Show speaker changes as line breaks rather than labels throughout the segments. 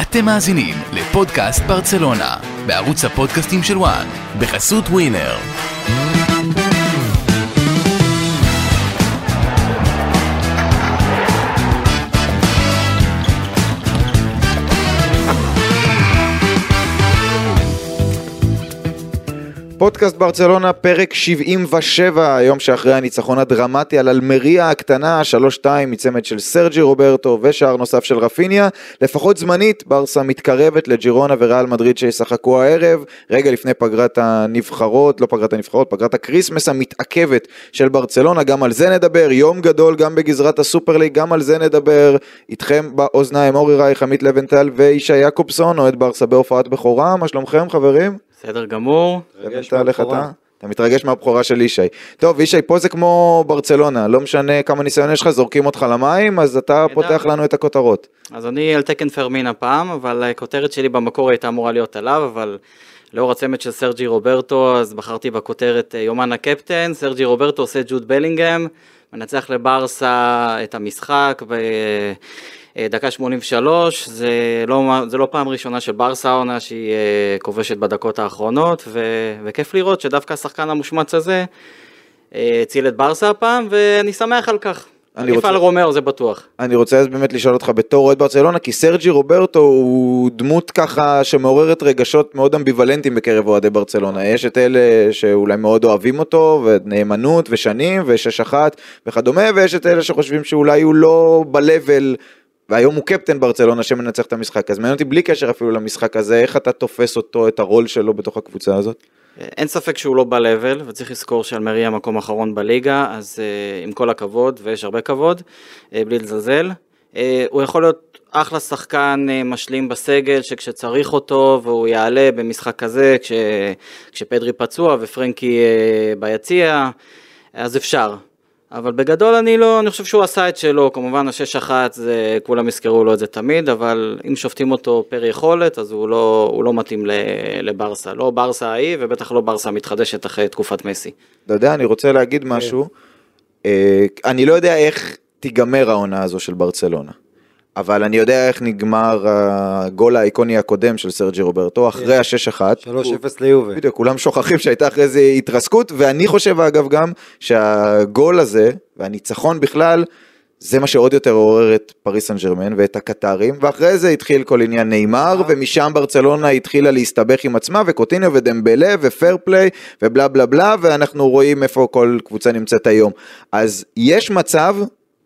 אתם מאזינים לפודקאסט ברצלונה, בערוץ הפודקאסטים של וואן, בחסות ווינר.
פודקאסט ברצלונה, פרק 77, היום שאחרי הניצחון הדרמטי על אלמריה הקטנה, 3-2 מצמד של סרג'י רוברטו ושער נוסף של רפיניה. לפחות זמנית, ברסה מתקרבת לג'ירונה וריאל מדריד שישחקו הערב, רגע לפני פגרת הנבחרות, לא פגרת הנבחרות, פגרת הקריסמס המתעכבת של ברצלונה, גם על זה נדבר, יום גדול גם בגזרת הסופרליג, גם על זה נדבר. איתכם באוזניים אורי רייך, עמית לבנטל וישי יעקובסון, אוהד ברסה בהופעת בכורה, מה שלומכם חברים?
בסדר גמור.
אתה? מתרגש מהבכורה של ישי. טוב, ישי, פה זה כמו ברצלונה, לא משנה כמה ניסיון יש לך, זורקים אותך למים, אז אתה פותח לנו את הכותרות.
אז אני על תקן פרמין הפעם, אבל הכותרת שלי במקור הייתה אמורה להיות עליו, אבל לאור הצמד של סרג'י רוברטו, אז בחרתי בכותרת אה, יומן הקפטן, סרג'י רוברטו עושה ג'וד בלינגהם, מנצח לברסה את המשחק, ו... אה, דקה 83, זה לא, זה לא פעם ראשונה של ברסה העונה שהיא אה, כובשת בדקות האחרונות, ו, וכיף לראות שדווקא השחקן המושמץ הזה אה, הציל את ברסה הפעם, ואני שמח על כך. אני רוצה... על רומאו זה בטוח.
אני רוצה אז באמת לשאול אותך בתור אוהד ברצלונה, כי סרג'י רוברטו הוא דמות ככה שמעוררת רגשות מאוד אמביוולנטיים בקרב אוהדי ברצלונה. יש את אלה שאולי מאוד אוהבים אותו, ונאמנות, ושנים, ושש אחת וכדומה, ויש את אלה שחושבים שאולי הוא לא ב-level והיום הוא קפטן ברצלונה שמנצח את המשחק, אז מעניין אותי בלי קשר אפילו למשחק הזה, איך אתה תופס אותו, את הרול שלו בתוך הקבוצה הזאת?
אין ספק שהוא לא ב-level, וצריך לזכור שאלמריה מקום אחרון בליגה, אז uh, עם כל הכבוד, ויש הרבה כבוד, uh, בלי לזלזל. Uh, הוא יכול להיות אחלה שחקן uh, משלים בסגל, שכשצריך אותו, והוא יעלה במשחק כזה, כש, כשפדרי פצוע ופרנקי uh, ביציע, אז אפשר. אבל בגדול אני לא, אני חושב שהוא עשה את שלו, כמובן השש אחת זה, כולם יזכרו לו את זה תמיד, אבל אם שופטים אותו פר יכולת, אז הוא לא, הוא לא מתאים לברסה, לא ברסה ההיא, ובטח לא ברסה מתחדשת אחרי תקופת מסי.
אתה יודע, אני רוצה להגיד משהו, אה, אני לא יודע איך תיגמר העונה הזו של ברצלונה. אבל אני יודע איך נגמר הגול האיקוני הקודם של סרג'י רוברטו, אחרי כן. השש אחת.
3-0 ליובה.
בדיוק, כולם שוכחים שהייתה אחרי זה התרסקות, ואני חושב אגב גם שהגול הזה, והניצחון בכלל, זה מה שעוד יותר עורר את פריס סן ג'רמן ואת הקטארים, ואחרי זה התחיל כל עניין ניימאר, אה. ומשם ברצלונה התחילה להסתבך עם עצמה, וקוטיניו ודמבלה ו fair play ובלה בלה בלה, ואנחנו רואים איפה כל קבוצה נמצאת היום. אז יש מצב,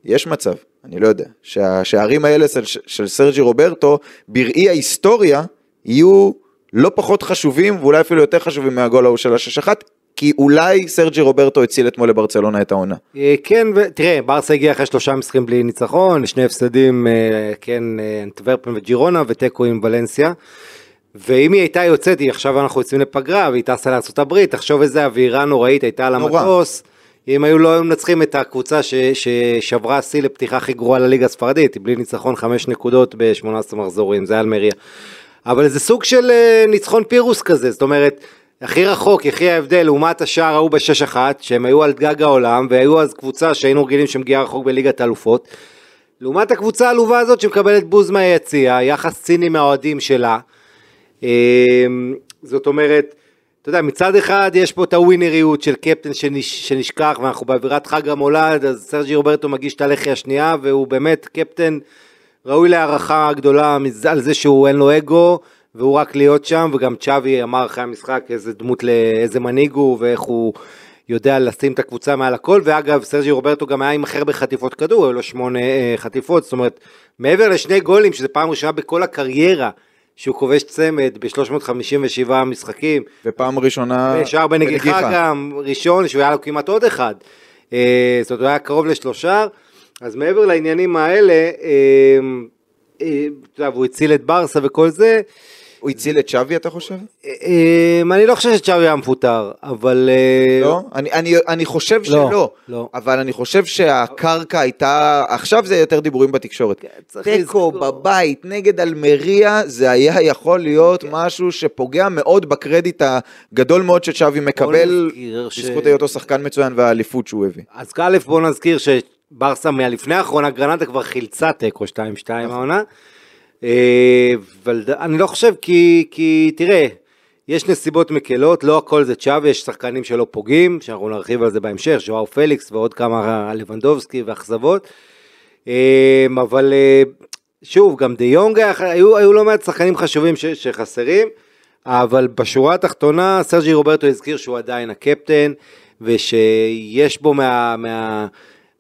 יש מצב, אני לא יודע, שהשערים האלה של, של סרג'י רוברטו, בראי ההיסטוריה, יהיו לא פחות חשובים, ואולי אפילו יותר חשובים מהגול ההוא של השש אחת, כי אולי סרג'י רוברטו הציל אתמול לברצלונה את העונה.
אה, כן, תראה, ברסה הגיע אחרי שלושה משחקים בלי ניצחון, שני הפסדים, אה, כן, אה, אנטוורפן וג'ירונה, ותיקו עם ולנסיה. ואם היא הייתה יוצאת, עכשיו אנחנו יוצאים לפגרה, והיא טסה לארה"ב, תחשוב איזה אווירה נוראית הייתה על המטוס. אם היו לא היו מנצחים את הקבוצה ש, ששברה שיא לפתיחה הכי גרועה לליגה הספרדית, בלי ניצחון חמש נקודות ב-18 מחזורים, זה אלמריה. אבל זה סוג של uh, ניצחון פירוס כזה, זאת אומרת, הכי רחוק, הכי ההבדל, לעומת השער ההוא בשש אחת, שהם היו על גג העולם, והיו אז קבוצה שהיינו רגילים שמגיעה רחוק בליגת האלופות. לעומת הקבוצה העלובה הזאת שמקבלת בוז מהיציע, יחס ציני מהאוהדים שלה. אמ, זאת אומרת, אתה יודע, מצד אחד יש פה את הווינריות של קפטן שנש, שנשכח, ואנחנו באווירת חג המולד, אז סרג'י רוברטו מגיש את הלחי השנייה, והוא באמת קפטן ראוי להערכה גדולה על זה שהוא אין לו אגו, והוא רק להיות שם, וגם צ'אבי אמר אחרי המשחק איזה דמות, איזה מנהיג הוא, ואיך הוא יודע לשים את הקבוצה מעל הכל, ואגב, סרג'י רוברטו גם היה עם אחר בחטיפות כדור, היו לו שמונה אה, חטיפות, זאת אומרת, מעבר לשני גולים, שזה פעם ראשונה בכל הקריירה, שהוא כובש צמד ב-357 משחקים.
ופעם ראשונה...
שער בנגיחה גם, ראשון, שהוא היה לו כמעט עוד אחד. אה, זאת אומרת, הוא היה קרוב לשלושה. אז מעבר לעניינים האלה, אה, אה, אתה יודע, והוא הציל את ברסה וכל זה,
הוא הציל את שווי אתה חושב?
אמ, אני לא חושב ששווי היה מפוטר, אבל...
אה, לא? אני, אני, אני חושב לא, שלא, לא. אבל אני חושב שהקרקע הייתה, עכשיו זה יותר דיבורים בתקשורת. כן, תיקו בבית נגד אלמריה, זה היה יכול להיות משהו שפוגע מאוד בקרדיט הגדול מאוד ששווי מקבל, בזכות היותו שחקן מצוין והאליפות שהוא הביא.
אז א' בוא נזכיר שברסה מהלפני האחרונה, גרנטה כבר חילצה תיקו 2-2 העונה. אה, אבל ד- אני לא חושב כי, כי תראה, יש נסיבות מקלות, לא הכל זה צ'אבי, יש שחקנים שלא פוגעים, שאנחנו נרחיב על זה בהמשך, ז'ואר פליקס ועוד כמה לבנדובסקי ואכזבות. אה, אבל אה, שוב, גם דה יונג, היו, היו לא מעט שחקנים חשובים ש, שחסרים, אבל בשורה התחתונה סרג'י רוברטו הזכיר שהוא עדיין הקפטן, ושיש בו מה... מה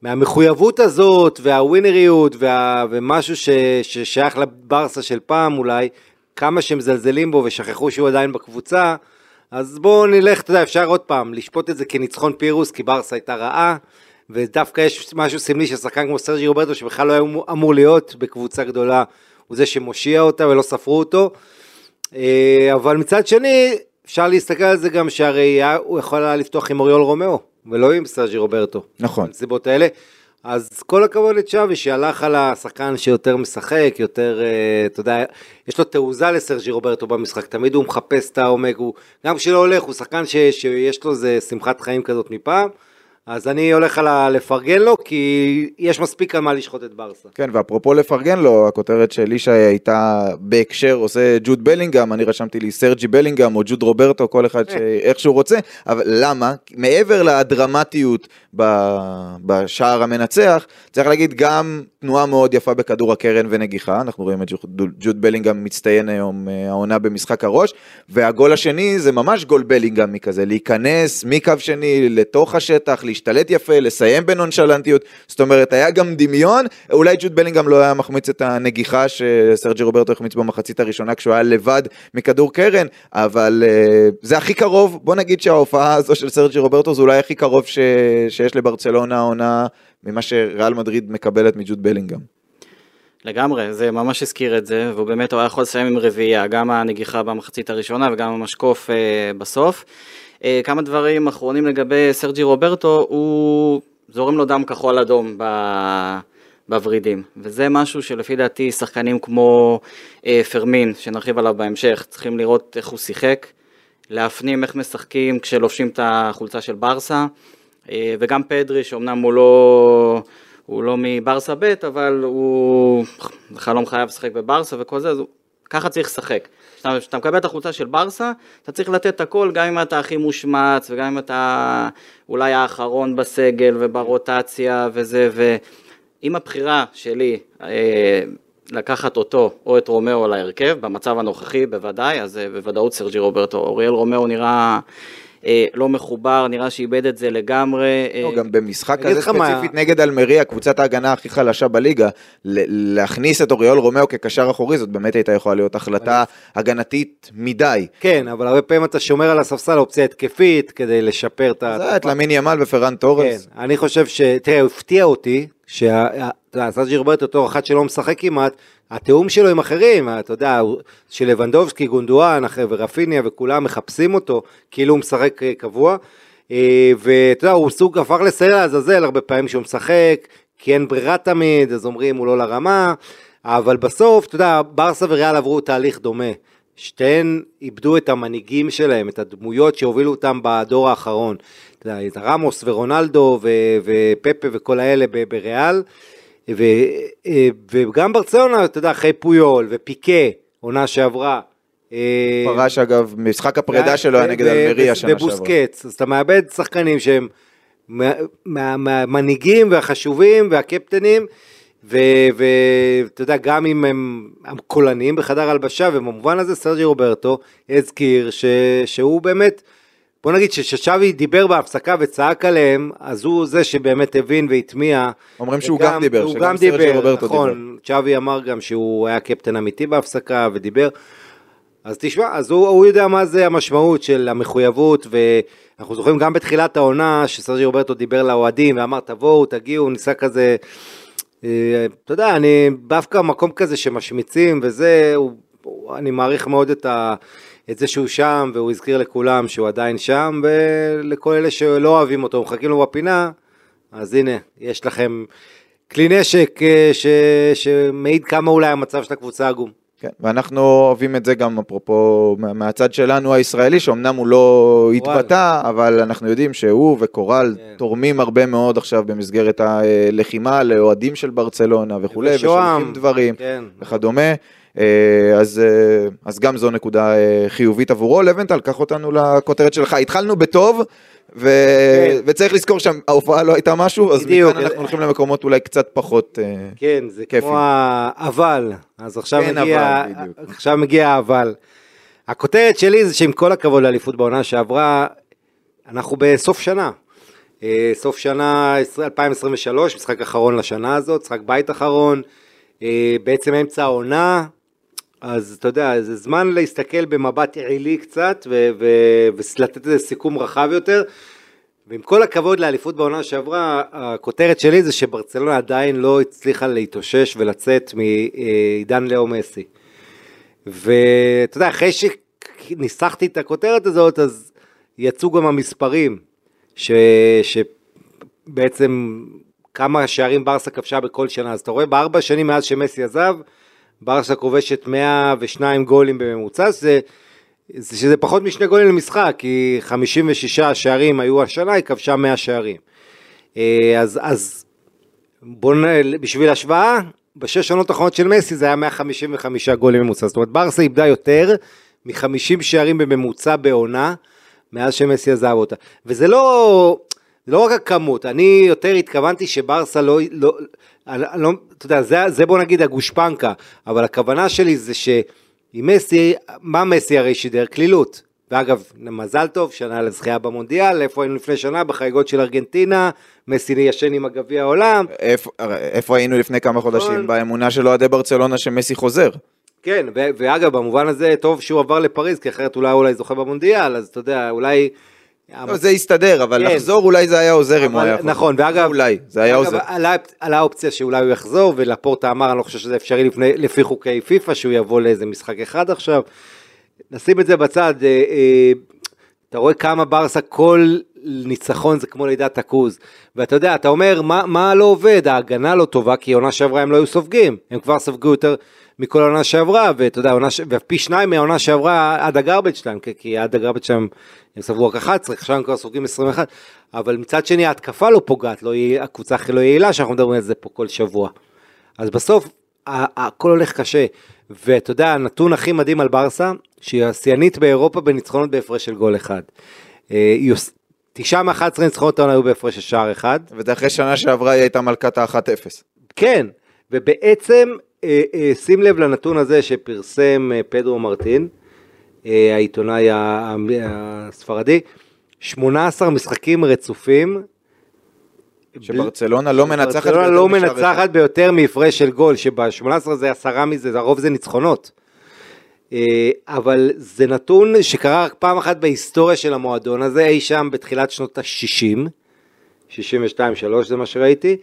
מהמחויבות הזאת והווינריות וה, ומשהו ש, ששייך לברסה של פעם אולי, כמה שמזלזלים בו ושכחו שהוא עדיין בקבוצה, אז בואו נלך, אתה יודע, אפשר עוד פעם לשפוט את זה כניצחון פירוס, כי ברסה הייתה רעה, ודווקא יש משהו סמלי של שחקן כמו סרג'י רוברטו, שבכלל לא היה אמור להיות בקבוצה גדולה, הוא זה שמושיע אותה ולא ספרו אותו. אה, אבל מצד שני, אפשר להסתכל על זה גם שהרי הוא יכול היה לפתוח עם אוריול רומאו, ולא עם סרג'י רוברטו.
נכון.
בנסיבות האלה. אז כל הכבוד לצ'אבי שהלך על השחקן שיותר משחק, יותר, אה, אתה יודע, יש לו תעוזה לסרג'י רוברטו במשחק, תמיד הוא מחפש את העומק, הוא, גם כשלא הולך, הוא שחקן ש, שיש לו איזה שמחת חיים כזאת מפעם, אז אני הולך על ה- לפרגן לו, כי יש מספיק על מה לשחוט את ברסה.
כן, ואפרופו לפרגן לו, הכותרת של ישי הייתה בהקשר עושה ג'וד בלינגהם, אני רשמתי לי סרג'י בלינגהם או ג'וד רוברטו, כל אחד ש... איך שהוא רוצה, אבל למה? מעבר לדרמטיות בשער המנצח, צריך להגיד גם תנועה מאוד יפה בכדור הקרן ונגיחה, אנחנו רואים את ג'וד, בלינגהם מצטיין היום אה, העונה במשחק הראש, והגול השני זה ממש גול בלינגהמי כזה, להיכנס מקו שני לתוך השטח, להשתלט יפה, לסיים בנונשלנטיות, זאת אומרת היה גם דמיון, אולי ג'וד בלינגהם לא היה מחמיץ את הנגיחה שסרג'י רוברטו החמיץ במחצית הראשונה כשהוא היה לבד מכדור קרן, אבל uh, זה הכי קרוב, בוא נגיד שההופעה הזו של סרג'י רוברטו זה אולי הכי קרוב ש... שיש לברצלונה העונה ממה שריאל מדריד מקבלת מג'וד בלינגהם.
לגמרי, זה ממש הזכיר את זה, והוא באמת היה יכול לסיים עם רביעייה, גם הנגיחה במחצית הראשונה וגם המשקוף אה, בסוף. אה, כמה דברים אחרונים לגבי סרג'י רוברטו, הוא זורם לו דם כחול אדום ב... בוורידים, וזה משהו שלפי דעתי שחקנים כמו אה, פרמין, שנרחיב עליו בהמשך, צריכים לראות איך הוא שיחק, להפנים איך משחקים כשלובשים את החולצה של ברסה, אה, וגם פדרי, שאומנם הוא לא... הוא לא מברסה ב', אבל הוא חלום חייב לשחק בברסה וכל זה, אז הוא... ככה צריך לשחק. כשאתה, מקבל את החולצה של ברסה, אתה צריך לתת הכל, גם אם אתה הכי מושמץ, וגם אם אתה אולי האחרון בסגל וברוטציה וזה, ואם הבחירה שלי אה, לקחת אותו או את רומאו להרכב, במצב הנוכחי בוודאי, אז אה, בוודאות סרג'י רוברטו. אוריאל רומאו נראה... אה, לא מחובר, נראה שאיבד את זה לגמרי. אה,
לא, גם במשחק כזה
לך מה-
ספציפית נגד אלמריה, קבוצת ההגנה הכי חלשה בליגה, ל- להכניס את אוריול רומאו כקשר אחורי, זאת באמת הייתה יכולה להיות החלטה הגנתית מדי.
כן, אבל הרבה פעמים אתה שומר על הספסל אופציה התקפית כדי לשפר את ה...
זה היה את למין ימל ופרן
כן,
תורס.
אני חושב ש... תראה, הוא הפתיע אותי, שהסאג'י רוברטו בתור אחד שלא משחק כמעט, התיאום שלו עם אחרים, אתה יודע, שלבנדובסקי, גונדואן, ורפיניה וכולם מחפשים אותו, כאילו הוא משחק אה, קבוע, אה, ואתה יודע, הוא סוג הפך לסייע לעזאזל הרבה פעמים שהוא משחק, כי אין ברירה תמיד, אז אומרים הוא לא לרמה, אבל בסוף, אתה יודע, ברסה וריאל עברו תהליך דומה. שתיהן איבדו את המנהיגים שלהם, את הדמויות שהובילו אותם בדור האחרון. אתה יודע, את רמוס ורונלדו ו- ופפה וכל האלה ב- בריאל, ו- אה, וגם ברצלונה, אתה יודע, אחרי פויול ופיקה, עונה שעברה. אה,
פרש אגב, משחק הפרידה שלו היה נגד
ו-
אלמריה
ו-
שנה שעברה.
ובוסקץ, אז אתה מאבד שחקנים שהם מה- מה- מהמנהיגים והחשובים והקפטנים, ואתה יודע, גם אם הם קולניים בחדר הלבשה, ובמובן הזה סרג'י רוברטו הזכיר ש, שהוא באמת, בוא נגיד ששבי דיבר בהפסקה וצעק עליהם, אז הוא זה שבאמת הבין והטמיע.
אומרים שהוא
וגם-
גם דיבר,
הוא
שגם
גם דיבר, נכון, צ'אבי אמר גם שהוא היה קפטן אמיתי בהפסקה ודיבר. אז תשמע, אז הוא, הוא יודע מה זה המשמעות של המחויבות, ואנחנו זוכרים גם בתחילת העונה שסרג'י רוברטו דיבר לאוהדים ואמר תבואו, תגיעו, ניסה כזה, אה, אתה יודע, אני דווקא מקום כזה שמשמיצים וזה, הוא, הוא, אני מעריך מאוד את, ה, את זה שהוא שם, והוא הזכיר לכולם שהוא עדיין שם, ולכל אלה שלא אוהבים אותו, מחכים לו בפינה, אז הנה, יש לכם כלי נשק אה, ש, שמעיד כמה אולי המצב של הקבוצה עגום.
כן, ואנחנו אוהבים את זה גם אפרופו מה- מהצד שלנו הישראלי, שאומנם הוא לא התבטא, אבל אנחנו יודעים שהוא וקורל
כן.
תורמים הרבה מאוד עכשיו במסגרת הלחימה לאוהדים של ברצלונה וכולי. ושולחים דברים
כן.
וכדומה. אה, אז, אה, אז גם זו נקודה אה, חיובית עבורו. לבנטל, קח אותנו לכותרת שלך. התחלנו בטוב, ו...
כן.
וצריך לזכור שההופעה לא הייתה משהו, אז
בדיוק.
מכאן אנחנו הולכים למקומות אולי קצת פחות...
כן, זה
כיפי.
כמו האבל, אז עכשיו
כן,
מגיע,
אבל, בדיוק.
עכשיו מגיע האבל. הכותרת שלי זה שעם כל הכבוד לאליפות בעונה שעברה, אנחנו בסוף שנה. סוף שנה 2023, משחק אחרון לשנה הזאת, משחק בית אחרון, בעצם אמצע העונה, אז אתה יודע, זה זמן להסתכל במבט עילי קצת, ולתת איזה סיכום רחב יותר. ועם כל הכבוד לאליפות בעונה שעברה, הכותרת שלי זה שברצלונה עדיין לא הצליחה להתאושש ולצאת מעידן לאו מסי. ואתה יודע, אחרי שניסחתי את הכותרת הזאת, אז יצאו גם המספרים, ש... שבעצם כמה שערים ברסה כבשה בכל שנה. אז אתה רואה, בארבע שנים מאז שמסי עזב, ברסה כובשת 102 גולים בממוצע, שזה, זה- שזה פחות משני גולים למשחק, כי 56 שערים היו השנה, היא כבשה 100 שערים. אה, אז, אז בואו, בשביל השוואה, בשש שנות האחרונות של מסי זה היה 155 גולים בממוצע. זאת אומרת, ברסה איבדה יותר מ-50 שערים בממוצע בעונה, מאז שמסי עזב אותה. וזה לא, זה לא רק הכמות, אני יותר התכוונתי שברסה לא, לא, לא אתה יודע, זה, זה בוא נגיד הגושפנקה, אבל הכוונה שלי זה שעם מסי, מה מסי הרי שידר? קלילות. ואגב, מזל טוב, שנה לזכייה במונדיאל, איפה היינו לפני שנה? בחגיגות של ארגנטינה, מסי ישן עם הגביע העולם.
איפה, איפה היינו לפני כמה
נכון.
חודשים? באמונה של אוהדי ברצלונה שמסי חוזר.
כן, ואגב, במובן הזה, טוב שהוא עבר לפריז, כי אחרת אולי אולי זוכה במונדיאל, אז אתה יודע, אולי...
לא, זה יסתדר, אבל
כן.
לחזור אולי זה היה עוזר אם הוא
אבל-
היה חוזר.
נכון, ואגב,
אולי, זה היה עוזר.
עלה, עלה אופציה שאולי הוא יחזור, ולפורטה אמר, אני לא חושב שזה אפשרי לפני, לפי חוקי פיפא, שהוא יבוא לאיזה משחק אחד עכשיו. נשים את זה בצד, אה, אה, אתה רואה כמה ברסה כל ניצחון זה כמו לידת הכוז. ואתה יודע, אתה אומר, מה, מה לא עובד? ההגנה לא טובה, כי עונה שעברה הם לא היו סופגים. הם כבר ספגו יותר מכל העונה שעברה, ואתה יודע, עונה, ש- ופי שניים מהעונה שעברה עד הגרבג' שלהם, כי- כי עד הגרבג' שלהם הם ספגו רק 11, עכשיו הם כבר סופגים 21. אבל מצד שני ההתקפה לא פוגעת, לא יעיל, הקבוצה הכי לא יעילה שאנחנו מדברים על זה פה כל שבוע. אז בסוף הכל הולך קשה. ואתה יודע, הנתון הכי מדהים על ברסה, שהיא השיאנית באירופה בניצחונות בהפרש של גול אחד. אה, תשעה מ-11 ניצחונות העונה היו בהפרש של שער אחד.
וזה אחרי שנה שעברה היא הייתה מלכת ה-1-0.
כן, ובעצם שים לב לנתון הזה שפרסם אה, פדרו מרטין, אה, העיתונאי הספרדי, 18 משחקים רצופים.
שברצלונה לא מנצחת.
ברצלונה לא. מנצחת ביותר מהפרש של גול, שב-18 זה עשרה מזה, הרוב זה ניצחונות. אה, אבל זה נתון שקרה רק פעם אחת בהיסטוריה של המועדון הזה, אי שם בתחילת שנות ה-60, 62-3 זה מה שראיתי.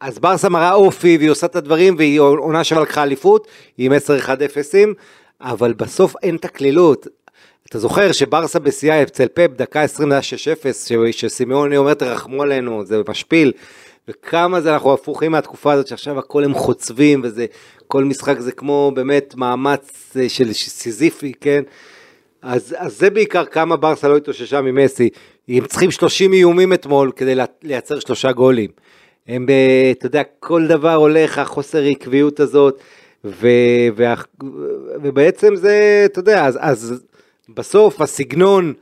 אז ברסה מראה אופי והיא עושה את הדברים והיא עונה שווה לקחה אליפות, עם 10-1-0, אבל בסוף אין את הקלילות. אתה זוכר שברסה בשיאה אצל פפ דקה 20 היה 6-0, ש- שסימאוני אומר תרחמו עלינו, זה משפיל. וכמה זה אנחנו הפוכים מהתקופה הזאת שעכשיו הכל הם חוצבים וזה, כל משחק זה כמו באמת מאמץ אה, של סיזיפי, כן? אז, אז זה בעיקר כמה ברסה לא התאוששה ממסי. הם צריכים 30 איומים אתמול כדי לייצר שלושה גולים. הם, אתה יודע, כל דבר הולך, החוסר עקביות הזאת, ו, וה, ובעצם זה, אתה יודע, אז, אז בסוף הסגנון,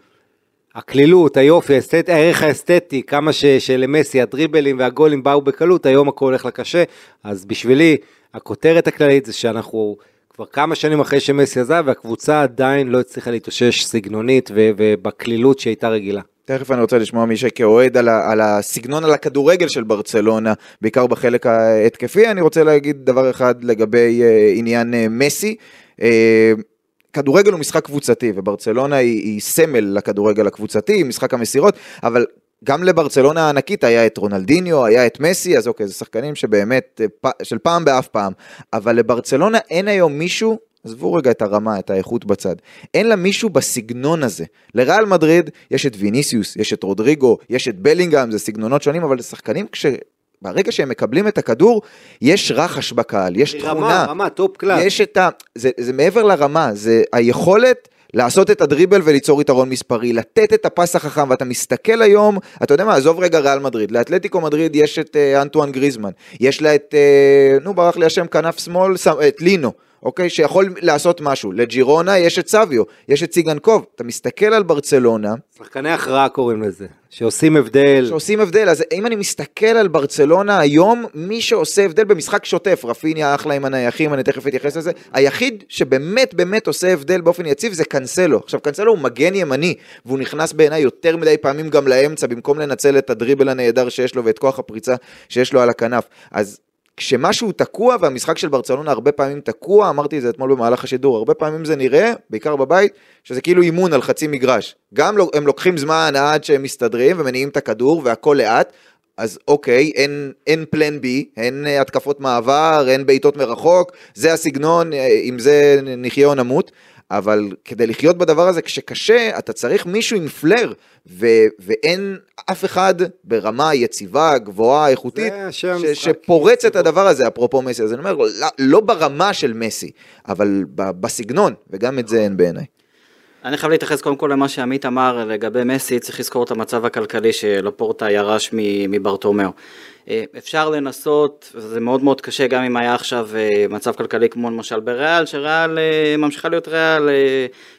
הקלילות, היופי, האסתט, הערך האסתטי, כמה ש, שלמסי הדריבלים והגולים באו בקלות, היום הכל הולך לקשה, אז בשבילי, הכותרת הכללית זה שאנחנו כבר כמה שנים אחרי שמסי עזב, והקבוצה עדיין לא הצליחה להתאושש סגנונית ובקלילות שהייתה רגילה.
תכף אני רוצה לשמוע מישהו כאוהד על, על הסגנון, על הכדורגל של ברצלונה, בעיקר בחלק ההתקפי. אני רוצה להגיד דבר אחד לגבי אה, עניין אה, מסי. אה, כדורגל הוא משחק קבוצתי, וברצלונה היא, היא סמל לכדורגל הקבוצתי, משחק המסירות, אבל גם לברצלונה הענקית היה את רונלדיניו, היה את מסי, אז אוקיי, זה שחקנים שבאמת, אה, של פעם באף פעם, אבל לברצלונה אין היום מישהו עזבו רגע את הרמה, את האיכות בצד. אין לה מישהו בסגנון הזה. לריאל מדריד יש את ויניסיוס, יש את רודריגו, יש את בלינגהם, זה סגנונות שונים, אבל לשחקנים כש... ברגע שהם מקבלים את הכדור, יש רחש בקהל, יש תכונה.
רמה, רמה, top class.
יש את ה... זה, זה מעבר לרמה, זה היכולת לעשות את הדריבל וליצור יתרון מספרי, לתת את הפס החכם, ואתה מסתכל היום, אתה יודע מה, עזוב רגע ריאל מדריד, לאתלטיקו מדריד יש את אה, אנטואן גריזמן, יש לה את, אה, נו ברח לי השם, כנף שמאל, את לינו. אוקיי, שיכול לעשות משהו. לג'ירונה יש את סביו, יש את סיגנקוב. אתה מסתכל על ברצלונה,
שחקני הכרעה קוראים לזה, שעושים הבדל.
שעושים הבדל, אז אם אני מסתכל על ברצלונה היום, מי שעושה הבדל במשחק שוטף, רפיניה אחלה עם הנייחים, אני תכף אתייחס לזה, היחיד שבאמת באמת עושה הבדל באופן יציב זה קנסלו. עכשיו קנסלו הוא מגן ימני, והוא נכנס בעיניי יותר מדי פעמים גם לאמצע, במקום לנצל את הדריבל הנהדר שיש לו ואת כוח הפריצה שיש לו על הכנף. אז כשמשהו תקוע, והמשחק של ברצלונה הרבה פעמים תקוע, אמרתי את זה אתמול במהלך השידור, הרבה פעמים זה נראה, בעיקר בבית, שזה כאילו אימון על חצי מגרש. גם לא- הם לוקחים זמן עד שהם מסתדרים ומניעים את הכדור והכל לאט, אז אוקיי, אין, אין פלן בי, אין אה, התקפות מעבר, אין בעיטות מרחוק, זה הסגנון, אה, עם זה נחיה או נמות. אבל כדי לחיות בדבר הזה כשקשה, אתה צריך מישהו עם פלר, ו- ואין אף אחד ברמה יציבה, גבוהה, איכותית, ש-. שפורץ את הדבר הזה, אפרופו מסי. אז אני אומר, לא, לא ברמה של מסי, אבל ב- בסגנון, וגם את זה אין בעיניי.
אני חייב להתייחס קודם כל למה שעמית אמר לגבי מסי, צריך לזכור את המצב הכלכלי שלפורטה ירש מברטומיאו. אה, אפשר לנסות, זה מאוד מאוד קשה, גם אם היה עכשיו אה, מצב כלכלי כמו למשל בריאל, שריאל אה, ממשיכה להיות ריאל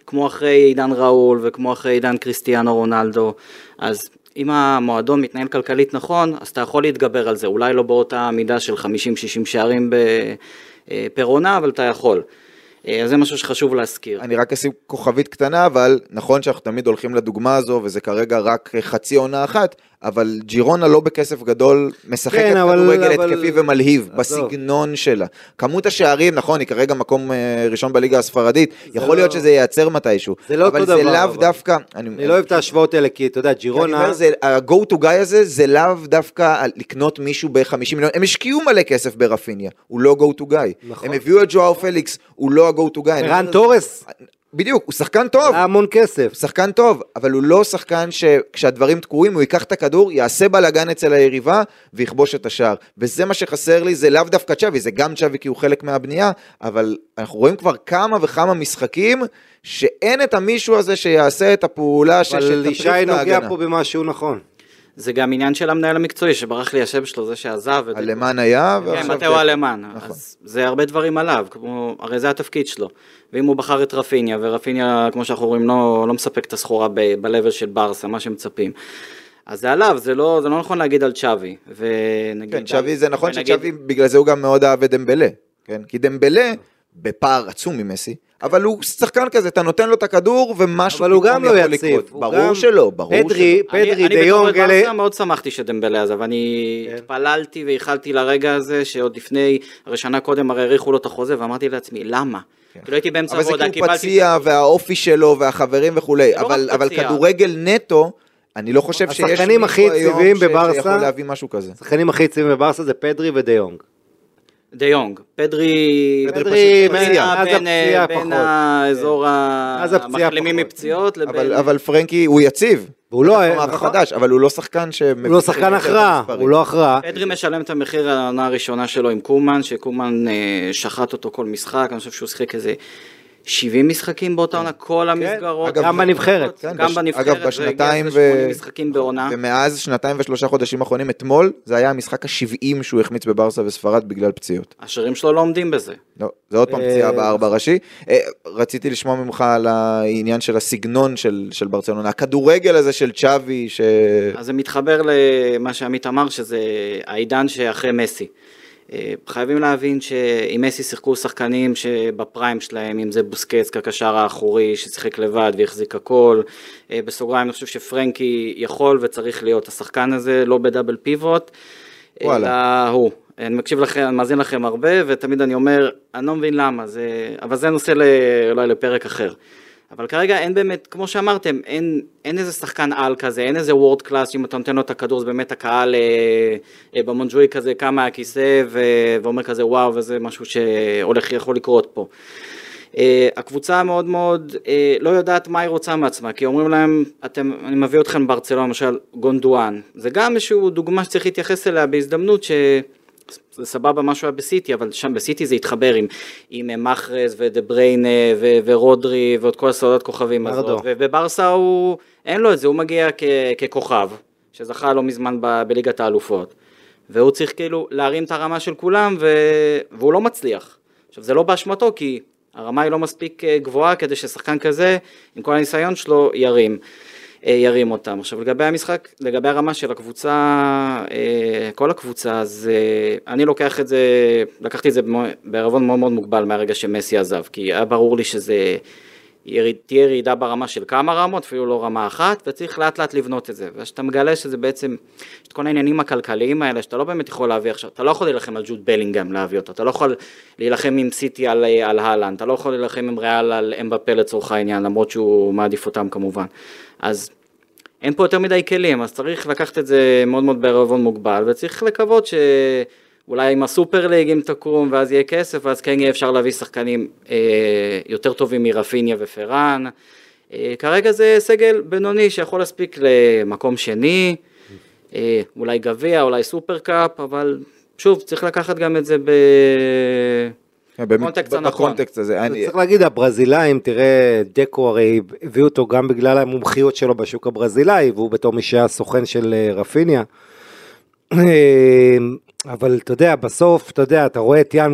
כמו אחרי עידן ראול וכמו אחרי עידן קריסטיאנו רונלדו, אז אם המועדון מתנהל כלכלית נכון, אז אתה יכול להתגבר על זה, אולי לא באותה מידה של 50-60 שערים פר אבל אתה יכול. אה, אז זה משהו שחשוב להזכיר.
אני רק אשים כוכבית קטנה, אבל נכון שאנחנו תמיד הולכים לדוגמה הזו, וזה כרגע רק חצי עונה אחת, אבל ג'ירונה לא בכסף גדול, משחקת
כן, אבל-
כדורגל
אבל-
התקפי ומלהיב. בסגנון שלה. כמות השערים, נכון, היא כרגע מקום אה, ראשון בליגה הספרדית, יכול
לא-
להיות שזה ייעצר מתישהו,
זה לא
אבל זה
דבר,
לאו
אבל.
דווקא,
אני לא אוהב את ההשוואות האלה, כי אתה יודע,
אני
ג'ירונה...
אומר, זה- ה-go to guy הזה זה לאו דווקא לקנות מישהו ב-50 מיליון, הם השקיעו מלא כסף ברפיניה, הוא לא go to guy.
נכון.
הם הביאו את ג'ואר פליקס, הוא לא ה-go to guy.
רן תורס,
בדיוק, הוא שחקן טוב.
היה המון כסף.
שחקן טוב, אבל הוא לא שחקן שכשהדברים תקועים הוא ייקח את הכדור, יעשה בלאגן אצל היריבה ויכבוש את השער. וזה מה שחסר לי, זה לאו דווקא צ'אבי, זה גם צ'אבי כי הוא חלק מהבנייה, אבל אנחנו רואים כבר כמה וכמה משחקים שאין את המישהו הזה שיעשה את הפעולה ש-
אבל
שתטריף
ישי
את
נוגע
ההגנה.
פה במשהו נכון.
זה גם עניין של המנהל המקצועי, שברח לי השם שלו, זה שעזב.
אלמן היה,
כן,
ועכשיו...
מתאו אלמן.
נכון.
אז זה הרבה דברים עליו, כמו, הרי זה התפקיד שלו. ואם הוא בחר את רפיניה, ורפיניה, כמו שאנחנו רואים, לא, לא מספק את הסחורה ב-level של ברסה, מה שמצפים. אז זה עליו, זה לא, זה לא נכון להגיד על צ'אבי. ונגיד...
כן, צ'אבי זה נכון
ונגיד-
שצ'אבי, בגלל זה הוא גם מאוד אהב את דמבלה, כן? כי דמבלה בפער עצום ממסי, אבל הוא שחקן כזה, אתה נותן לו את הכדור ומשהו
אבל הוא
פתאום
גם לא
יכול
יציב.
לקרות. ברור
גם-
שלא, ברור
פדרי,
שלא.
פדרי,
אני, אני
דיונג,
בתור את
אלה...
ברסה מאוד שמחתי שדמבלה עזב, אני
כן.
התפללתי וייחלתי לרגע הזה, שעוד לפני, הרי שנה קודם הרי האריכו לו את החוזה, ואמרתי לעצמי, למה? כאילו הייתי באמצע
אבל זה
עבודה,
כי הוא
קיבלתי...
פציע והאופי שלו והחברים וכולי,
זה לא
אבל אבל. כדורגל נטו, אני לא חושב שיש מישהו היום שיכול להביא משהו כזה.
השחקנים הכי יציבים בברסה זה פדרי ודיונג.
דה יונג, פדרי...
פדרי
בין אה, בין. האזור
הפציעה
המחלימים. מפציעות לבין...
אבל אבל פרנקי הוא יציב.
והוא לא- נכון.
החדש, אבל הוא לא שחקן ש...
הוא לא שחקן הכרעה, הוא לא הכרעה.
פדרי משלם את המחיר העונה הראשונה שלו עם קומן, שקומן אה, שחט אותו כל משחק, אני חושב שהוא שיחק איזה 70 משחקים באותה עונה, כל המסגרות.
אגב,
גם בנבחרת.
כן,
גם בנבחרת,
אגב, בשנתיים ו-
80 משחקים בעונה.
ומאז שנתיים ושלושה חודשים אחרונים, אתמול, זה היה המשחק ה-70 שהוא החמיץ בברסה וספרד בגלל פציעות.
השערים שלו לא עומדים בזה.
לא, זה עוד פעם
אה,
פציעה בארבע ראשי. אה, רציתי לשמוע ממך על העניין של הסגנון של ברצלונה, הכדורגל הזה של צ'אבי, ש...
אז זה מתחבר למה שעמית אמר, שזה העידן שאחרי מסי. אה, חייבים להבין שעם מסי שיחקו שחקנים שבפריים שלהם, אם זה בוסקץ כקשר האחורי ששיחק לבד והחזיק הכל. אה, בסוגריים אני חושב שפרנקי יכול וצריך להיות השחקן הזה, לא ב double pivot,
וואלה.
אלא הוא. אני מקשיב לכם, אני מאזין לכם הרבה, ותמיד אני אומר, אני לא מבין למה, זה... אבל זה נושא ל... אולי לפרק אחר. אבל כרגע אין באמת, כמו שאמרתם, אין, אין איזה שחקן על כזה, אין איזה world class, שאם אתה נותן לו את הכדור, זה באמת הקהל אה, אה, במונג'וי כזה קם מהכיסא ו, ואומר כזה וואו, וזה משהו שהולך, יכול לקרות פה. אה, הקבוצה מאוד מאוד אה, לא יודעת מה היא רוצה מעצמה, כי אומרים להם, אתם, אני מביא אתכם ברצלונה, למשל גונדואן, זה גם איזושהי דוגמה שצריך להתייחס אליה בהזדמנות ש... זה סבבה מה שהוא היה בסיטי, אבל שם בסיטי זה התחבר עם, עם אה, מחרז ודה בריינה ו- ורודרי ועוד כל הסעודת כוכבים. הזאת, ובברסה הוא, אין לו את זה, הוא מגיע כ- ככוכב, שזכה לא מזמן ב- בליגת האלופות, והוא צריך כאילו להרים את הרמה של כולם, ו- והוא לא מצליח. עכשיו זה לא באשמתו, כי הרמה היא לא מספיק אה, גבוהה כדי ששחקן כזה, עם כל הניסיון שלו, ירים. אה, ירים אותם. עכשיו לגבי המשחק, לגבי הרמה של הקבוצה, אה, כל הקבוצה, אז אה, אני לוקח את זה, לקחתי את זה בערבון מאוד מאוד מוגבל מהרגע שמסי עזב, כי היה ברור לי שזה יריד, תהיה ירידה ברמה של כמה רמות, אפילו לא רמה אחת, וצריך לאט לאט לבנות את זה. וכשאתה מגלה שזה בעצם, יש את כל העניינים הכלכליים האלה, שאתה לא באמת יכול להביא עכשיו, אתה לא יכול להילחם על ג'וד בלינגהם להביא אותו, אתה לא יכול להילחם עם סיטי על, אה, על הלנד, אתה לא יכול להילחם עם ריאל על אמבפה לצורך העניין, למרות שהוא מעדיף אותם כמובן. אז אין פה יותר מדי כלים, אז צריך לקחת את זה מאוד מאוד בערבון מוגבל, וצריך לקוות שאולי עם הסופר ליג אם תקום, ואז יהיה כסף, ואז כן יהיה אפשר להביא שחקנים אה, יותר טובים מרפיניה ופרן. אה, כרגע זה סגל בינוני שיכול להספיק למקום שני, אה, אולי גביע, אולי סופר קאפ, אבל שוב, צריך לקחת גם את זה ב...
באמת,
בקונטקסט הנכון.
בקונטקסט הזה. אני-
צריך להגיד, הברזילאים, תראה, דקו הרי הביאו אותו גם בגלל המומחיות שלו בשוק הברזילאי, והוא בתור מי שהיה סוכן של אה, רפיניה. אבל אתה יודע, בסוף, אתה יודע, אתה רואה את יאן,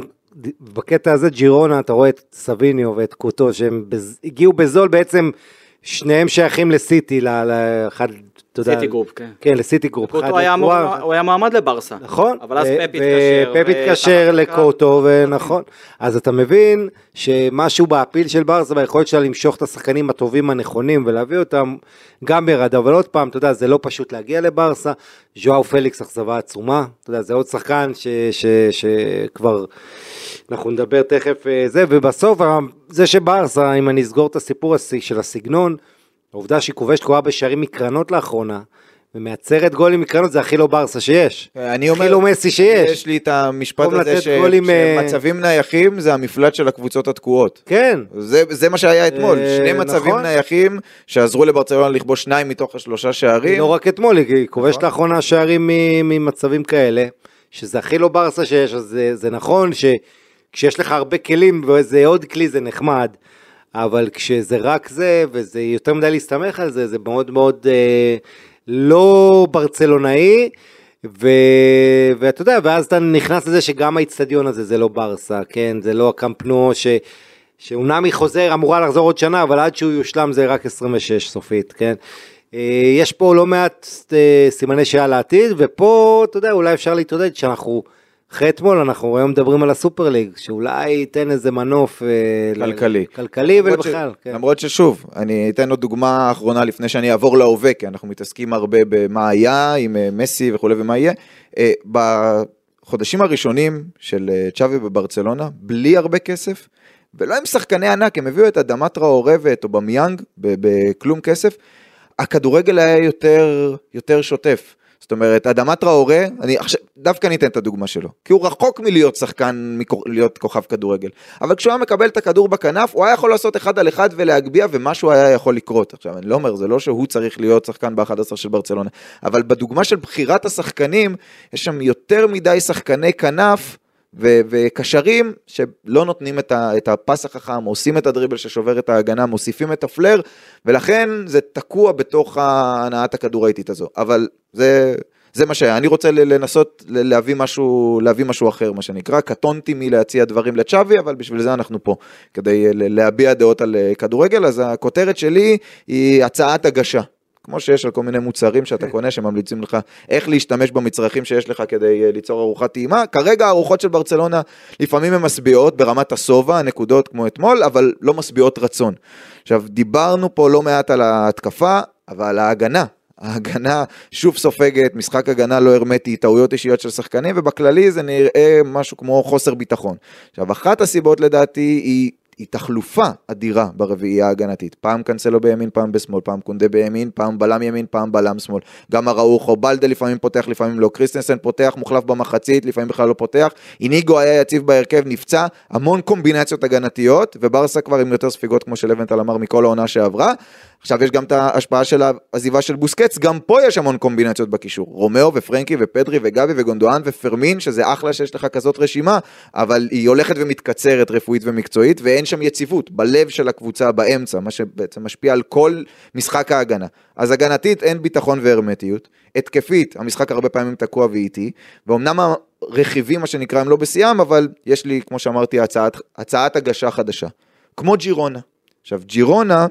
בקטע הזה ג'ירונה, אתה רואה את סביניו ואת קוטו, שהם בז- הגיעו בזול בעצם, שניהם שייכים לסיטי, לאחד,
סיטי גרופ, כן.
כן, לסיטי גרופ.
קוטו היה
לקרואר.
הוא היה מועמד לברסה.
נכון.
אבל אז
ו-
פפ התקשר.
ופפ התקשר
ו-
לקוטו, ונכון. אז אתה מבין שמשהו ב appeal של ברסה, ביכולת שלה למשוך את השחקנים הטובים הנכונים ולהביא אותם, גם ירד. אבל עוד פעם, אתה יודע, זה לא פשוט להגיע לברסה. ז'ואר פליקס אכזבה עצומה. אתה יודע, זה עוד שחקן שכבר, אנחנו נדבר תכף אה, זה, ובסוף, זה שברסה, אם אני אסגור את הסיפור הס- של הסגנון, העובדה שהיא כובשת כך בשערים מקרנות לאחרונה, ומייצרת גולים מקרנות זה הכי לא ברסה שיש.
אני אומר,
הכי לא מסי שיש.
יש לי את המשפט הזה ש-
גולים, אה,
שמצבים נייחים זה המפלט של הקבוצות התקועות.
כן,
זה, זה מה שהיה אתמול,
אה,
שני מצבים
נכון.
נייחים שעזרו לברצלונה לכבוש שניים מתוך השלושה שערים.
לא רק אתמול, היא כובשת
נכון.
לאחרונה שערים ממצבים כאלה, שזה הכי לא ברסה שיש, אז זה, זה נכון שכשיש לך הרבה כלים ואיזה עוד כלי זה נחמד, אבל כשזה רק זה, וזה יותר מדי להסתמך על זה, זה מאוד מאוד אה, לא ברצלונאי. ו... ואתה יודע, ואז אתה נכנס לזה שגם האיצטדיון הזה זה לא ברסה, כן? זה לא הקמפנו ש... שאומנם היא חוזר, אמורה לחזור עוד שנה, אבל עד שהוא יושלם זה רק 26 סופית, כן? אה, יש פה לא מעט אה, סימני שאלה לעתיד, ופה, אתה יודע, אולי אפשר להתעודד שאנחנו, אחרי אתמול, אנחנו היום מדברים על הסופר ליג, שאולי ייתן איזה מנוף אה,
כלכלי.
כלכלי
למרות ש-
ובכלל, כן.
למרות ששוב, אני אתן עוד דוגמה אחרונה לפני שאני אעבור להווה, כי אנחנו מתעסקים הרבה במה היה עם אה, מסי וכולי ומה יהיה. אה, בחודשים הראשונים של צ'אבי בברצלונה, בלי הרבה כסף, ולא עם שחקני ענק, הם הביאו את אדמת טראורה ואת אובמיאנג ב- בכלום כסף, הכדורגל היה יותר, יותר שוטף. זאת אומרת, אדמת טראורה, אני עכשיו, דווקא ניתן את הדוגמה שלו, כי הוא רחוק מלהיות שחקן, מלהיות כוכב כדורגל, אבל כשהוא היה מקבל את הכדור בכנף, הוא היה יכול לעשות אחד על אחד ולהגביה, ומשהו היה יכול לקרות. עכשיו, אני לא אומר, זה לא שהוא צריך להיות שחקן ב-11 של ברצלונה, אבל בדוגמה של בחירת השחקנים, יש שם יותר מדי שחקני כנף, וקשרים שלא נותנים את, ה- את הפס החכם, עושים את הדריבל ששובר את ההגנה, מוסיפים את הפלר, ולכן זה תקוע בתוך ההנעת הכדור האיטית הזו. אבל זה, זה מה שהיה. אני רוצה לנסות להביא משהו, להביא משהו אחר, מה שנקרא. קטונתי מלהציע דברים לצ'אבי, אבל בשביל זה אנחנו פה, כדי להביע דעות על אה, כדורגל. אז הכותרת שלי היא הצעת הגשה. כמו שיש על כל מיני מוצרים שאתה קונה שממליצים לך איך להשתמש במצרכים שיש לך כדי אה, ליצור ארוחת טעימה. כרגע הארוחות של ברצלונה לפעמים הן משביעות ברמת השובע, הנקודות כמו אתמול, אבל לא משביעות רצון. עכשיו, דיברנו פה לא מעט על ההתקפה, אבל ההגנה. ההגנה שוב סופגת, משחק הגנה לא הרמטי, טעויות אישיות של שחקנים, ובכללי זה נראה משהו כמו חוסר ביטחון. עכשיו, אחת הסיבות לדעתי היא היא תחלופה אדירה ברביעייה ההגנתית. פעם קנסלו בימין, פעם בשמאל, פעם קונדה בימין, פעם בלם ימין, פעם בלם שמאל. גם אראוחו, בלדה לפעמים פותח, לפעמים לא. קריסטנסן פותח, מוחלף במחצית, לפעמים בכלל לא פותח. איניגו היה יציב בהרכב, נפצע, המון קומבינציות הגנתיות, וברסה כבר עם יותר ספיגות, כמו שלבנטל אמר, מכל העונה שעברה. עכשיו יש גם את ההשפעה של העזיבה של בוסקטס, גם פה יש המון קומבינציות בקישור. רומאו ופרנקי ופדרי וגבי וגונדואן ופרמין, שזה אחלה שיש לך כזאת רשימה, אבל היא הולכת ומתקצרת רפואית ומקצועית, ואין שם יציבות בלב של הקבוצה באמצע, מה שבעצם משפיע על כל משחק ההגנה. אז הגנתית אין ביטחון והרמטיות, התקפית, המשחק הרבה פעמים תקוע ואיטי, ואומנם הרכיבים, מה שנקרא, הם לא בשיאם, אבל יש לי, כמו שאמרתי, הצעת, הצעת הגשה חדשה. כמו ג'ירונה. עכשיו, ג'ירונה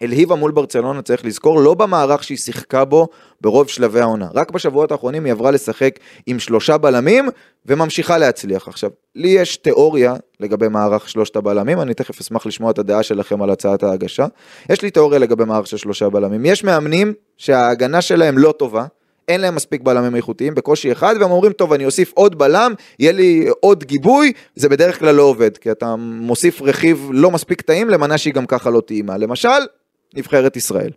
הלהיבה מול ברצלונה, צריך לזכור, לא במערך שהיא שיחקה בו ברוב שלבי העונה. רק בשבועות האחרונים היא עברה לשחק עם שלושה בלמים וממשיכה להצליח. עכשיו, לי יש תיאוריה לגבי מערך שלושת הבלמים, אני תכף אשמח לשמוע את הדעה שלכם על הצעת ההגשה. יש לי תיאוריה לגבי מערך של שלושה בלמים. יש מאמנים שההגנה שלהם לא טובה, אין להם מספיק בלמים איכותיים, בקושי אחד, והם אומרים, טוב, אני אוסיף עוד בלם, יהיה לי עוד גיבוי, זה בדרך כלל לא עובד, כי אתה מוסיף רכיב לא מספיק טעים למנה שהיא גם ככה לא טעימה. למשל, נבחרת ישראל.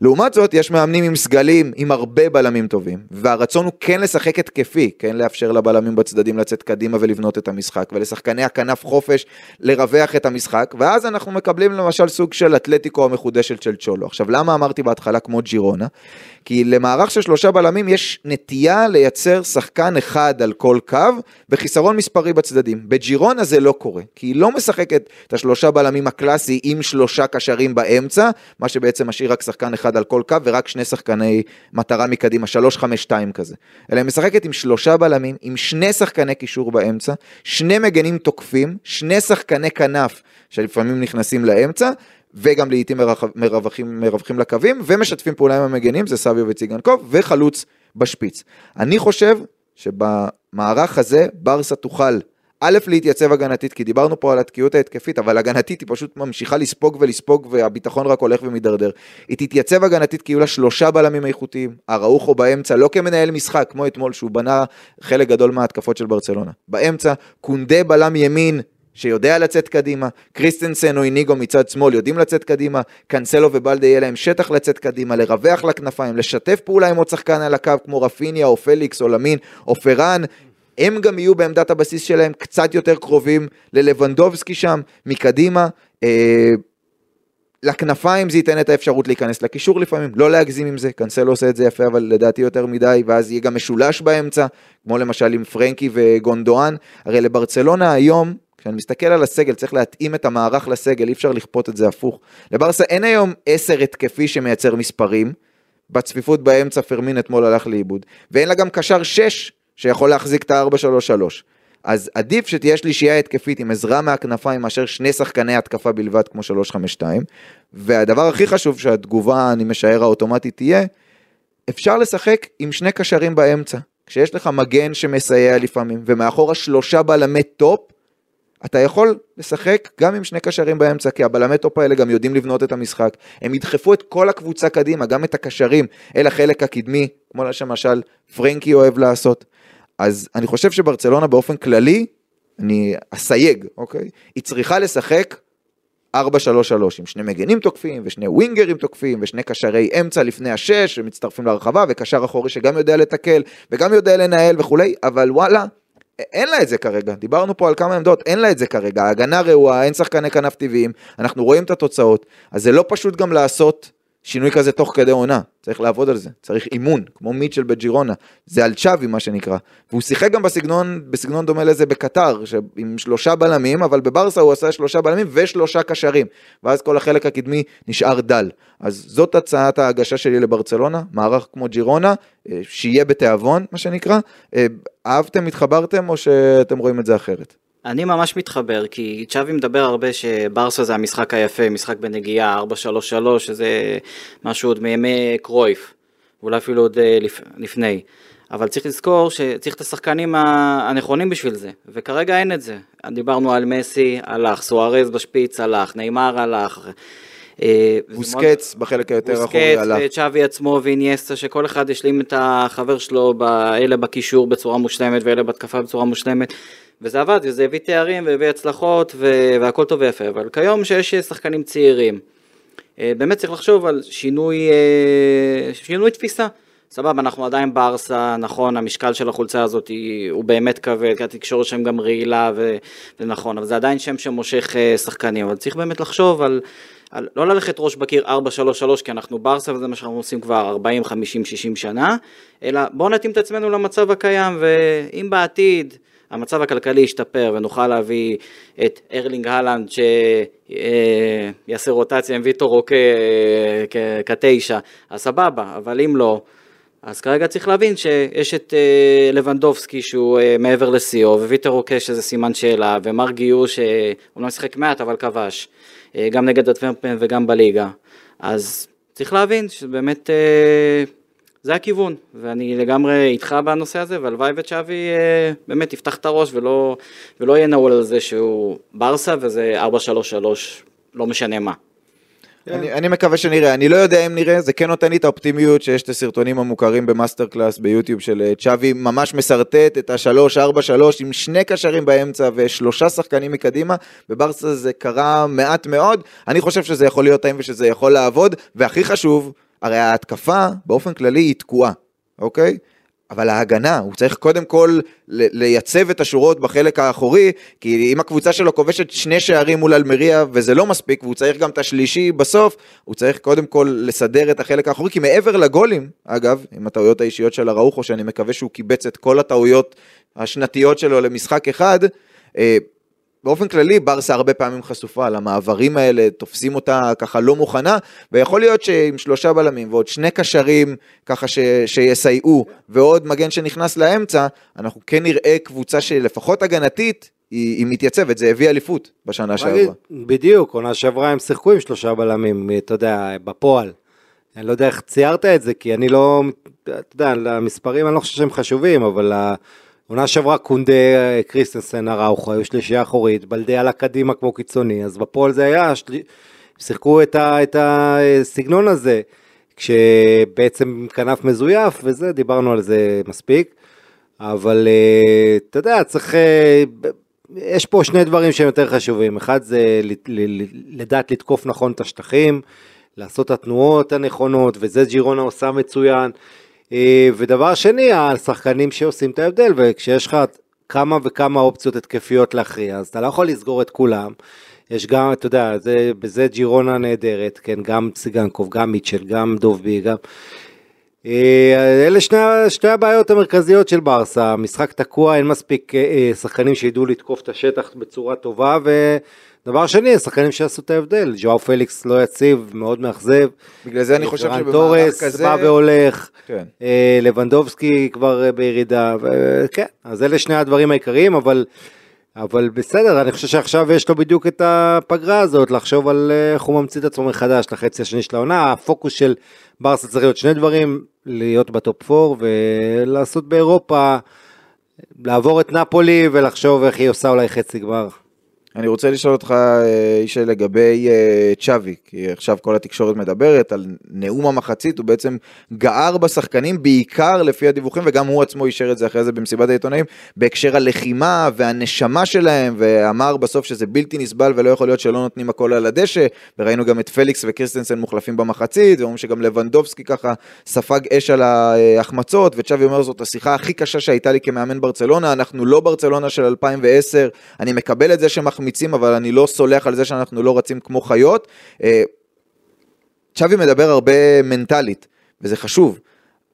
לעומת זאת, יש מאמנים עם סגלים, עם הרבה בלמים טובים, והרצון הוא כן לשחק התקפי, כן לאפשר לבלמים בצדדים לצאת קדימה ולבנות את המשחק, ולשחקני הכנף חופש לרווח את המשחק, ואז אנחנו מקבלים למשל סוג של אתלטיקו המחודשת של צ'ולו. עכשיו, למה אמרתי בהתחלה כמו ג'ירונה? כי למערך של שלושה בלמים יש נטייה לייצר שחקן אחד על כל קו, וחיסרון מספרי בצדדים. בג'ירונה זה לא קורה, כי היא לא משחקת את השלושה בלמים הקלאסי עם שלושה קשרים באמצע, מה שבעצם משאיר רק שחקן אחד על כל קו ורק שני שחקני מטרה מקדימה, שלוש, חמש, שתיים כזה. אלא היא משחקת עם שלושה בלמים, עם שני שחקני קישור באמצע, שני מגנים תוקפים, שני שחקני כנף שלפעמים נכנסים לאמצע, וגם לעיתים מרווחים, מרווחים לקווים, ומשתפים פעולה עם המגנים, זה סביו וציגנקוב, וחלוץ בשפיץ. אני חושב שבמערך הזה ברסה תוכל א', להתייצב הגנתית, כי דיברנו פה על התקיעות ההתקפית, אבל הגנתית היא פשוט ממשיכה לספוג ולספוג, והביטחון רק הולך ומידרדר. היא תתייצב הגנתית כי יהיו לה שלושה בלמים איכותיים, אראוחו באמצע, לא כמנהל משחק, כמו אתמול, שהוא בנה חלק גדול מההתקפות של ברצלונה. באמצע, קונדה בלם ימין, שיודע לצאת קדימה, קריסטנסן או איניגו מצד שמאל יודעים לצאת קדימה, קאנסלו ובלדה יהיה להם שטח לצאת קדימה, לרווח לכנפיים, לשתף פעולה עם עוד שחקן על הקו כמו רפיניה או פליקס או למין או פראן, הם גם יהיו בעמדת הבסיס שלהם קצת יותר קרובים ללבנדובסקי שם, מקדימה. אה, לכנפיים זה ייתן את האפשרות להיכנס לקישור לפעמים, לא להגזים עם זה, קנסלו עושה את זה יפה, אבל לדעתי יותר מדי, ואז יהיה גם משולש באמצע, כמו למשל עם פרנקי וגונדואן. הרי לברצלונה היום, כשאני מסתכל על הסגל, צריך להתאים את המערך לסגל, אי אפשר לכפות את זה הפוך. לברסה אין היום עשר התקפי שמייצר מספרים, בצפיפות באמצע פרמין אתמול הלך לאיבוד, ואין לה גם קשר שש שיכול להחזיק את ה-4-3-3. אז עדיף שתהיה שלישייה התקפית עם עזרה מהכנפיים מאשר שני שחקני התקפה בלבד כמו 352. והדבר הכי חשוב שהתגובה, אני משער, האוטומטית תהיה, אפשר לשחק עם שני קשרים באמצע. כשיש לך מגן שמסייע לפעמים, ומאחורה שלושה בלמי טופ, אתה יכול לשחק גם עם שני קשרים באמצע, כי הבלמי טופ האלה גם יודעים לבנות את המשחק. הם ידחפו את כל הקבוצה קדימה, גם את הקשרים, אל החלק הקדמי, כמו למשל פרנקי אוהב לעשות. אז אני חושב שברצלונה באופן כללי, אני אסייג, אוקיי? היא צריכה לשחק 4-3-3 עם שני מגנים תוקפים ושני ווינגרים תוקפים ושני קשרי אמצע לפני השש שמצטרפים להרחבה וקשר אחורי שגם יודע לתקל וגם יודע לנהל וכולי, אבל וואלה, אין לה את זה כרגע, דיברנו פה על כמה עמדות, אין לה את זה כרגע, ההגנה רעועה, אין שחקני כנף טבעיים, אנחנו רואים את התוצאות, אז זה לא פשוט גם לעשות שינוי כזה תוך כדי עונה, צריך לעבוד על זה, צריך אימון, כמו מיטשל בג'ירונה, זה על צ'אבי מה שנקרא, והוא שיחק גם בסגנון, בסגנון דומה לזה בקטר, עם שלושה בלמים, אבל בברסה הוא עשה שלושה בלמים ושלושה קשרים, ואז כל החלק הקדמי נשאר דל. אז זאת הצעת ההגשה שלי לברצלונה, מערך כמו ג'ירונה, אה, שיהיה בתיאבון, מה שנקרא. אה, אהבתם, התחברתם, או שאתם רואים את זה אחרת?
אני ממש מתחבר, כי צ'אבי מדבר הרבה שברסה זה המשחק היפה, משחק בנגיעה, 4-3-3, שזה משהו עוד מימי קרויף, ואולי אפילו עוד אה, לפ... לפני. אבל צריך לזכור שצריך את השחקנים הנכונים בשביל זה, וכרגע אין את זה. דיברנו על מסי, הלך, סוארז בשפיץ הלך, נאמר הלך.
אה, בוסקץ בחלק היותר אחורי
הלך. בוסקץ, צ'אבי עצמו ואיניאסטה, שכל אחד ישלים את החבר שלו, אלה בקישור בצורה מושלמת ואלה בהתקפה בצורה מושלמת. וזה עבד, וזה הביא תארים והביא הצלחות והכל טוב ויפה, אבל כיום שיש שחקנים צעירים, אה, באמת צריך לחשוב על שינוי, אה, שינוי תפיסה. סבבה, אנחנו עדיין בארסה, נכון, המשקל של החולצה הזאת הוא באמת כבד, כי התקשורת שם גם רעילה, ונכון, אבל זה עדיין שם שמושך אה, שחקנים, אבל צריך באמת לחשוב על, על לא ללכת ראש בקיר 4-3-3, כי אנחנו בארסה וזה מה שאנחנו עושים כבר 40, 50, 60 שנה, אלא בואו נתאים את עצמנו למצב הקיים, ואם בעתיד... המצב הכלכלי ישתפר ונוכל להביא את ארלינג הלנד שיעשה רוטציה עם ויטור רוקה אה, כתשע, אז סבבה, אבל אם לא, אז כרגע צריך להבין שיש את אה, לבנדובסקי שהוא אה, מעבר לשיאו, וויטר רוקה שזה סימן שאלה, ומרגי הוא שאומנם שיחק מעט אבל כבש, גם נגד הטוורפן וגם בליגה. אז צריך להבין שבאמת זה הכיוון, ואני לגמרי איתך בנושא הזה, והלוואי וצ'אבי אה, באמת יפתח את הראש ולא, ולא יהיה נעול על זה שהוא ברסה וזה 4-3-3, לא משנה מה.
אני, אני מקווה שנראה, אני לא יודע אם נראה, זה כן נותן לי את האופטימיות שיש את הסרטונים המוכרים ב master class ביוטיוב של אה, צ'אבי ממש משרטט את ה-3-4-3 עם שני קשרים באמצע ושלושה שחקנים מקדימה, בברסה זה קרה מעט מאוד, אני חושב שזה יכול להיות טעים ושזה יכול לעבוד, והכי חשוב, הרי ההתקפה באופן כללי היא תקועה, אוקיי? אבל ההגנה, הוא צריך קודם כל לייצב את השורות בחלק האחורי, כי אם הקבוצה שלו כובשת שני שערים מול אלמריה וזה לא מספיק, והוא צריך גם את השלישי בסוף, הוא צריך קודם כל לסדר את החלק האחורי, כי מעבר לגולים, אגב, עם הטעויות האישיות של אראוחו, שאני מקווה שהוא קיבץ את כל הטעויות השנתיות שלו למשחק אחד, אה, באופן כללי ברסה הרבה פעמים חשופה למעברים האלה, תופסים אותה ככה לא מוכנה, ויכול להיות שעם שלושה בלמים ועוד שני קשרים ככה ש, שיסייעו, ועוד מגן שנכנס לאמצע, אנחנו כן נראה קבוצה שלפחות הגנתית, היא, היא מתייצבת, זה הביא אליפות בשנה שעברה.
בדיוק, עונה שעברה הם שיחקו עם שלושה בלמים, אתה יודע, בפועל. אני לא יודע איך ציירת את זה, כי אני לא, אתה יודע, המספרים אני לא חושב שהם חשובים, אבל... עונה שעברה קונדה, קריסטנסן, אראוכו, היו שלישייה אחורית, בלדה עלה קדימה כמו קיצוני, אז בפועל זה היה, של... שיחקו את, ה... את הסגנון הזה, כשבעצם כנף מזויף וזה, דיברנו על זה מספיק, אבל אה, אתה יודע, צריך, אה, יש פה שני דברים שהם יותר חשובים, אחד זה לדעת לתקוף נכון את השטחים, לעשות את התנועות הנכונות, וזה ג'ירונה עושה מצוין. אה, ודבר שני, השחקנים שעושים את ההבדל, וכשיש לך כמה וכמה אופציות התקפיות להכריע, אז אתה לא יכול לסגור את כולם. יש גם, אתה יודע, זה, בזה ג'ירונה נהדרת, כן, גם ציגנקוב, גם מיטשל, גם דובביק, גם... אה, אלה שני, שתי הבעיות המרכזיות של ברסה, המשחק תקוע, אין מספיק אה, שחקנים שידעו לתקוף את השטח בצורה טובה, ו... דבר שני, השחקנים שעשו את ההבדל, ג'ואר פליקס לא יציב, מאוד מאכזב.
בגלל זה אני חושב
שבמהלך כזה... טורס בא והולך, כן. אה, לבנדובסקי כבר אה, בירידה, וכן, אז אלה שני הדברים העיקריים, אבל... אבל בסדר, אני חושב שעכשיו יש לו בדיוק את הפגרה הזאת, לחשוב על אה, איך הוא ממציא את עצמו מחדש לחצי השני של העונה, הפוקוס של ברסה צריך להיות שני דברים, להיות בטופ 4 ולעשות באירופה, לעבור את נפולי ולחשוב איך היא עושה אולי חצי גמר.
אני רוצה לשאול אותך, אה, ישי, לגבי אה, צ'אבי, כי עכשיו כל התקשורת מדברת על נאום המחצית, הוא בעצם גער בשחקנים, בעיקר לפי הדיווחים, וגם הוא עצמו אישר את זה אחרי זה במסיבת העיתונאים, בהקשר הלחימה והנשמה שלהם, ואמר בסוף שזה בלתי נסבל ולא יכול להיות שלא נותנים הכל על הדשא, וראינו גם את פליקס וקריסטנסן מוחלפים במחצית, ואומרים שגם לבנדובסקי ככה ספג אש על ההחמצות, וצ'אבי אומר זאת השיחה הכי קשה שהייתה לי כמאמן ברצלונה, אנחנו לא ברצלונה של 2010, אני מקבל את זה שמחמיצים מחמיצים, אבל אני לא סולח על זה שאנחנו לא רצים כמו חיות. אה, צ'אבי מדבר הרבה מנטלית, וזה חשוב,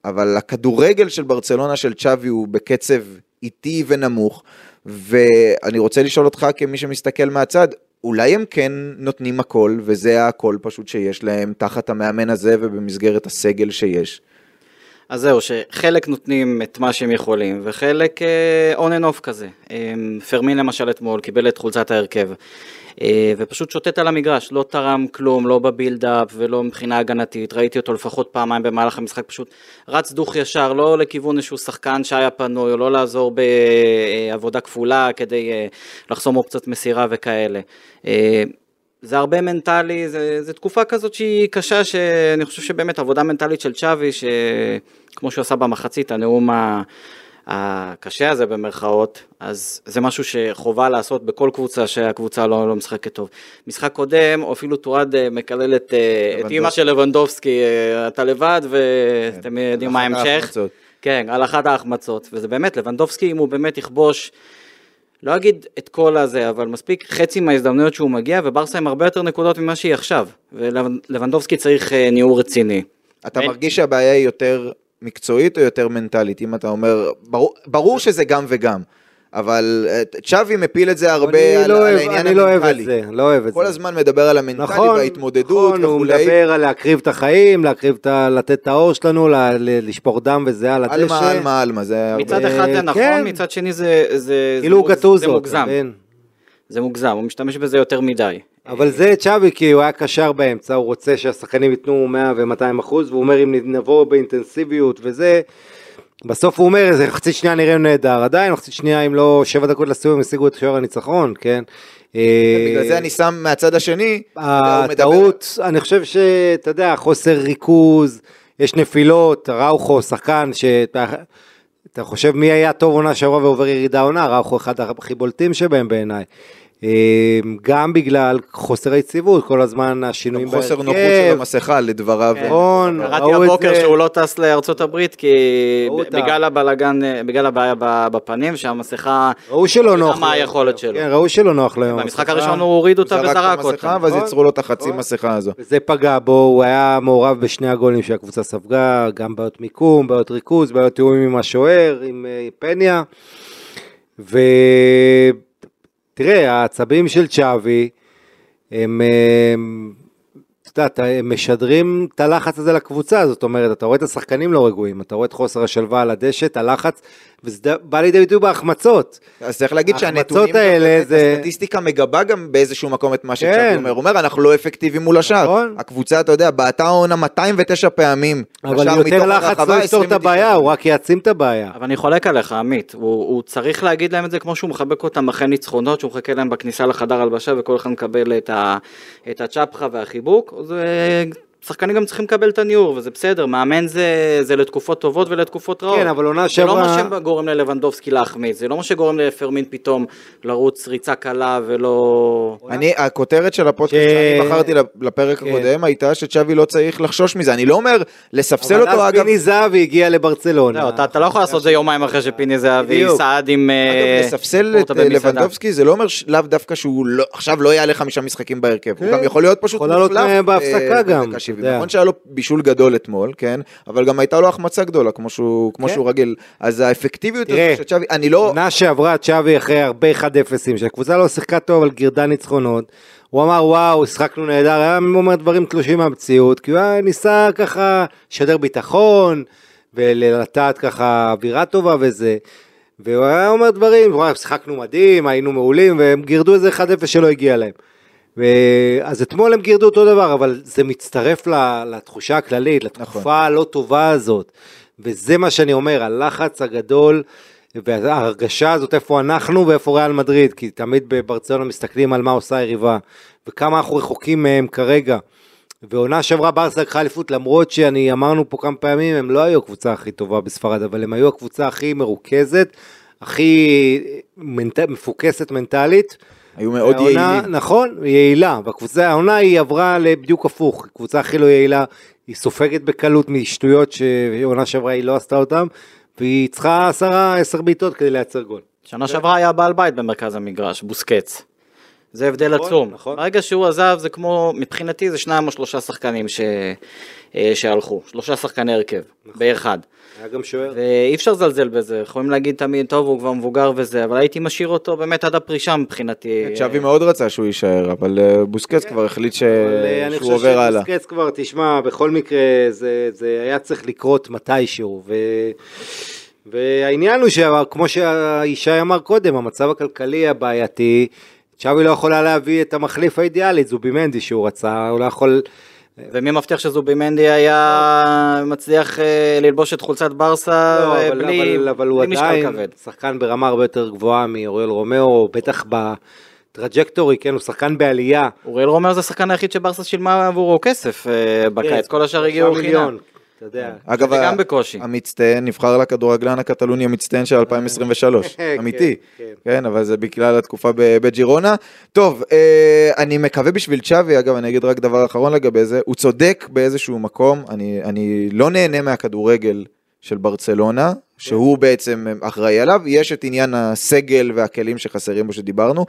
אבל הכדורגל של ברצלונה של צ'אבי הוא בקצב איטי ונמוך, ואני רוצה לשאול אותך כמי שמסתכל מהצד, אולי הם כן נותנים הכל, וזה הכל פשוט שיש להם תחת המאמן הזה ובמסגרת הסגל שיש.
אז זהו, שחלק נותנים את מה שהם יכולים, וחלק on and off כזה. אה, פרמין למשל אתמול קיבל את חולצת ההרכב, אה, ופשוט שוטט על המגרש, לא תרם כלום, לא ב build up ולא מבחינה הגנתית, ראיתי אותו לפחות פעמיים במהלך המשחק, פשוט רץ דוך ישר, לא לכיוון איזשהו שחקן שהיה פנוי, או לא לעזור בעבודה כפולה כדי אה, לחסום אופציות מסירה וכאלה. זה הרבה מנטלי, זה, זה תקופה כזאת שהיא קשה, שאני חושב שבאמת עבודה מנטלית של צ'אבי, שכמו שהוא עשה במחצית, הנאום הקשה הזה במרכאות, אז זה משהו שחובה לעשות בכל קבוצה שהקבוצה לא, לא משחקת טוב. משחק קודם, אפילו תועד אה, מקלל את, אה, את אימא של לבנדובסקי, אה, אתה לבד, ואתם יודעים מה ההמשך. כן, על אחת ההחמצות, וזה באמת, לבנדובסקי, אם הוא באמת יכבוש, לא אגיד את כל הזה, אבל מספיק חצי מההזדמנויות שהוא מגיע, וברסה עם הרבה יותר נקודות ממה שהיא עכשיו, ולבנדובסקי צריך אה, ניעור רציני.
אתה
אין-
מרגיש שהבעיה היא יותר מקצועית או יותר מנטלית? אם אתה אומר, ברור, ברור שזה גם וגם, אבל אה, צ'אבי מפיל את זה הרבה
אני
על,
לא
על
אוהב-
העניין
אני לא אוהב את
המנטלי.
זה, לא אוהב את
כל
זה.
הזמן מדבר על המנטלי
נכון,
וההתמודדות
נכון, הוא
וכולי.
מדבר על להקריב את החיים, להקריב את ה... לתת את האור שלנו, ל- לשפוך דם וזה על הדשא.
עלמה, עלמה, עלמה, זה.
מצד אחד זה נכון,
כן.
מצד שני זה, זה,
כאילו
זה,
הוא גטוזו.
זה מוגזם,
מבין?
זה מוגזם, הוא משתמש בזה יותר מדי.
אבל זה צ'אבי, כי הוא היה קשר באמצע, הוא רוצה שהשחקנים ייתנו 100 ו-200 אחוז, והוא אומר אם נבוא באינטנסיביות וזה, בסוף הוא אומר, איזה חצי שנייה נראה נהדר, עדיין מחצית שנייה, אם לא שבע דקות לסיום, הם השיגו את שוער הניצחון, כן? אה,
בגלל זה אני שם מהצד השני, מדבר-
הטעות, אני חושב שאתה יודע, חוסר ריכוז, יש נפילות, ראוכו, שחקן שאתה אתה חושב מי היה טוב עונה שעברה ועובר ירידה עונה, ראוכו אחד הכי בולטים שבהם בעיניי. אה, גם בגלל חוסר היציבות, כל הזמן השינויים
גם חוסר
בהרכב.
נוחות של המסכה לדבריו.
כן.
נכון,
קראתי
ראו את
הבוקר
זה.
שהוא לא טס לארצות הברית כי. בגלל הבלגן, בגלל הבעיה בפנים, שהמסכה,
ראו שלא נוח
מה. היכולת שלו.
כן, ראו שלא נוח לו.
במשחק. הראשון הוא הוריד אותה וזרק אותה.
ואז
נכון.
ייצרו לו את החצי
נכון.
מסכה הזו.
וזה פגע בו, הוא היה מעורב בשני הגולים שהקבוצה ספגה, גם בעיות מיקום, בעיות ריכוז, בעיות תיאומים עם השוער, עם אה, פניה. ותראה, העצבים של צ'אבי, הם, הם, את יודעת, הם משדרים את הלחץ הזה לקבוצה, זאת אומרת, אתה רואה את השחקנים לא רגועים, אתה רואה את חוסר השלווה על הדשא, את הלחץ, וזה בא לידי ביטוי בהחמצות.
אז צריך להגיד שהנתונים,
האלה זה-
הסטטיסטיקה מגבה גם באיזשהו מקום את מה
כן.
שצ'אבי אומר. הוא אומר, אנחנו לא אפקטיביים מול השאר.
נכון.
הקבוצה, אתה יודע, בעטה העונה 209 פעמים.
אבל יותר לחץ לא יפתור את
29.
הבעיה, הוא רק יעצים את הבעיה.
אבל אני חולק עליך, עמית, הוא, הוא צריך להגיד להם את זה כמו שהוא מחבק אותם אחרי ניצחונות, שהוא מחכה להם בכניסה לחדר הלבשה וכל אחד מקבל את, ה, את הצ'פחה והחיבוק, זה, שחקנים גם צריכים לקבל את הניעור, וזה בסדר, מאמן זה, זה לתקופות טובות ולתקופות רעות.
כן, אבל עונה
זה לא מה
שעברה-
שגורם ללבנדובסקי להחמיץ, זה לא מה שגורם לפרמין פתאום לרוץ ריצה קלה ולא...
אני, הכותרת של הפודקאסט
ש-
שאני בחרתי לפרק
כן.
הקודם הייתה שצ'אבי לא צריך לחשוש מזה. אני לא אומר לספסל
אבל
אותו,
אז
אגב.
פיני זהבי הגיע לברצלונה.
זהו, אתה, אתה לא יכול לעשות זה יומיים אחרי שפיני זהבי. סעד עם... אה,
אגב, לספסל את
במסעדה.
לבנדובסקי זה לא אומר ש- לאו דווקא שהוא לא- עכשיו לא יעלה חמישה משחקים בהרכב, הוא
כן.
גם יכול להיות פשוט
יכול לעלות
מוחלף,
בהפסקה
אה,
גם,
בדקה
אתה
70.
יודע.
נכון שהיה לו בישול גדול אתמול, כן, אבל גם הייתה לו החמצה גדולה כמו שהוא כמו
כן.
שהוא רגיל, אז האפקטיביות
תראה,
הזאת של צ'אבי, אני לא,
עונה שעברה צ'אבי אחרי הרבה 1-0, שהקבוצה לא שיחקה טוב אבל גירדה ניצחונות. הוא אמר וואו, השחקנו נהדר, היה אומר דברים תלושים מהמציאות, כי הוא היה ניסה ככה לשדר ביטחון, ולטעת ככה אווירה טובה וזה. והוא היה אומר דברים, וואו, שיחקנו מדהים, היינו מעולים, והם גירדו איזה 1-0 שלא הגיע להם. אז אתמול הם גירדו אותו דבר, אבל זה מצטרף לתחושה הכללית, לתקופה
נכון.
הלא טובה הזאת. וזה מה שאני אומר, הלחץ הגדול וההרגשה הזאת איפה אנחנו ואיפה ריאל מדריד, כי תמיד בברצלונה מסתכלים על מה עושה היריבה, וכמה אנחנו רחוקים מהם כרגע. ועונה שעברה ברסה לקחה אליפות, למרות שאני אמרנו פה כמה פעמים, הם לא היו הקבוצה הכי טובה בספרד, אבל הם היו הקבוצה הכי מרוכזת, הכי מנט... מפוקסת מנטלית.
היו מאוד
העונה-
יעילים.
נכון, יעילה, והקבוצה, העונה היא עברה בדיוק הפוך, קבוצה הכי לא יעילה, היא סופגת בקלות משטויות שעונה שעברה היא לא עשתה אותן, והיא צריכה עשרה, עשר בעיטות כדי לייצר גול.
שנה שעברה היה בעל בית במרכז המגרש, בוסקץ. זה הבדל
נכון,
עצום.
נכון.
ברגע שהוא עזב זה כמו, מבחינתי זה שניים או שלושה שחקנים ש... אה, שהלכו, שלושה שחקני הרכב,
נכון.
באחד.
היה גם שוער.
ואי אפשר לזלזל בזה, יכולים להגיד תמיד, טוב, הוא כבר מבוגר וזה, אבל הייתי משאיר אותו באמת עד הפרישה מבחינתי.
צ'אבי מאוד רצה שהוא יישאר, אבל אה, בוסקץ כבר החליט ש-
אה, אני
שהוא
חושב
עובר הלאה.
שבוסקץ כבר, תשמע, בכל מקרה זה, זה היה צריך לקרות מתישהו, ו... והעניין הוא שכמו שישי אמר קודם, המצב הכלכלי הבעייתי, צ'אבי לא יכולה להביא את המחליף האידיאלי, זובימנדי שהוא רצה, הוא לא יכול...
ומי מבטיח שזובימנדי היה מצליח אה, ללבוש את חולצת ברסה
לא,
אה,
אבל,
בלי
אבל, אבל הוא
בלי משקל
עדיין
כבד.
שחקן ברמה הרבה יותר גבוהה מאוריאל רומאו, בטח ב trajectory, כן, הוא שחקן בעלייה.
אוריאל רומאו זה השחקן היחיד שברסה שילמה עבורו כסף אה, בקיץ, כל השאר הגיעו חינם.
אתה יודע.
אגב,
זה גם בקושי.
המצטיין נבחר לכדורגלן הקטלוני המצטיין של 2023,
כן,
אמיתי.
כן.
כן, אבל זה בגלל התקופה בג'ירונה. טוב, אה, אני מקווה בשביל צ'אבי, אגב, אני אגיד רק דבר אחרון לגבי זה, הוא צודק באיזשהו מקום, אני, אני לא נהנה מהכדורגל של ברצלונה, שהוא בעצם אחראי עליו, יש את עניין הסגל והכלים שחסרים בו שדיברנו.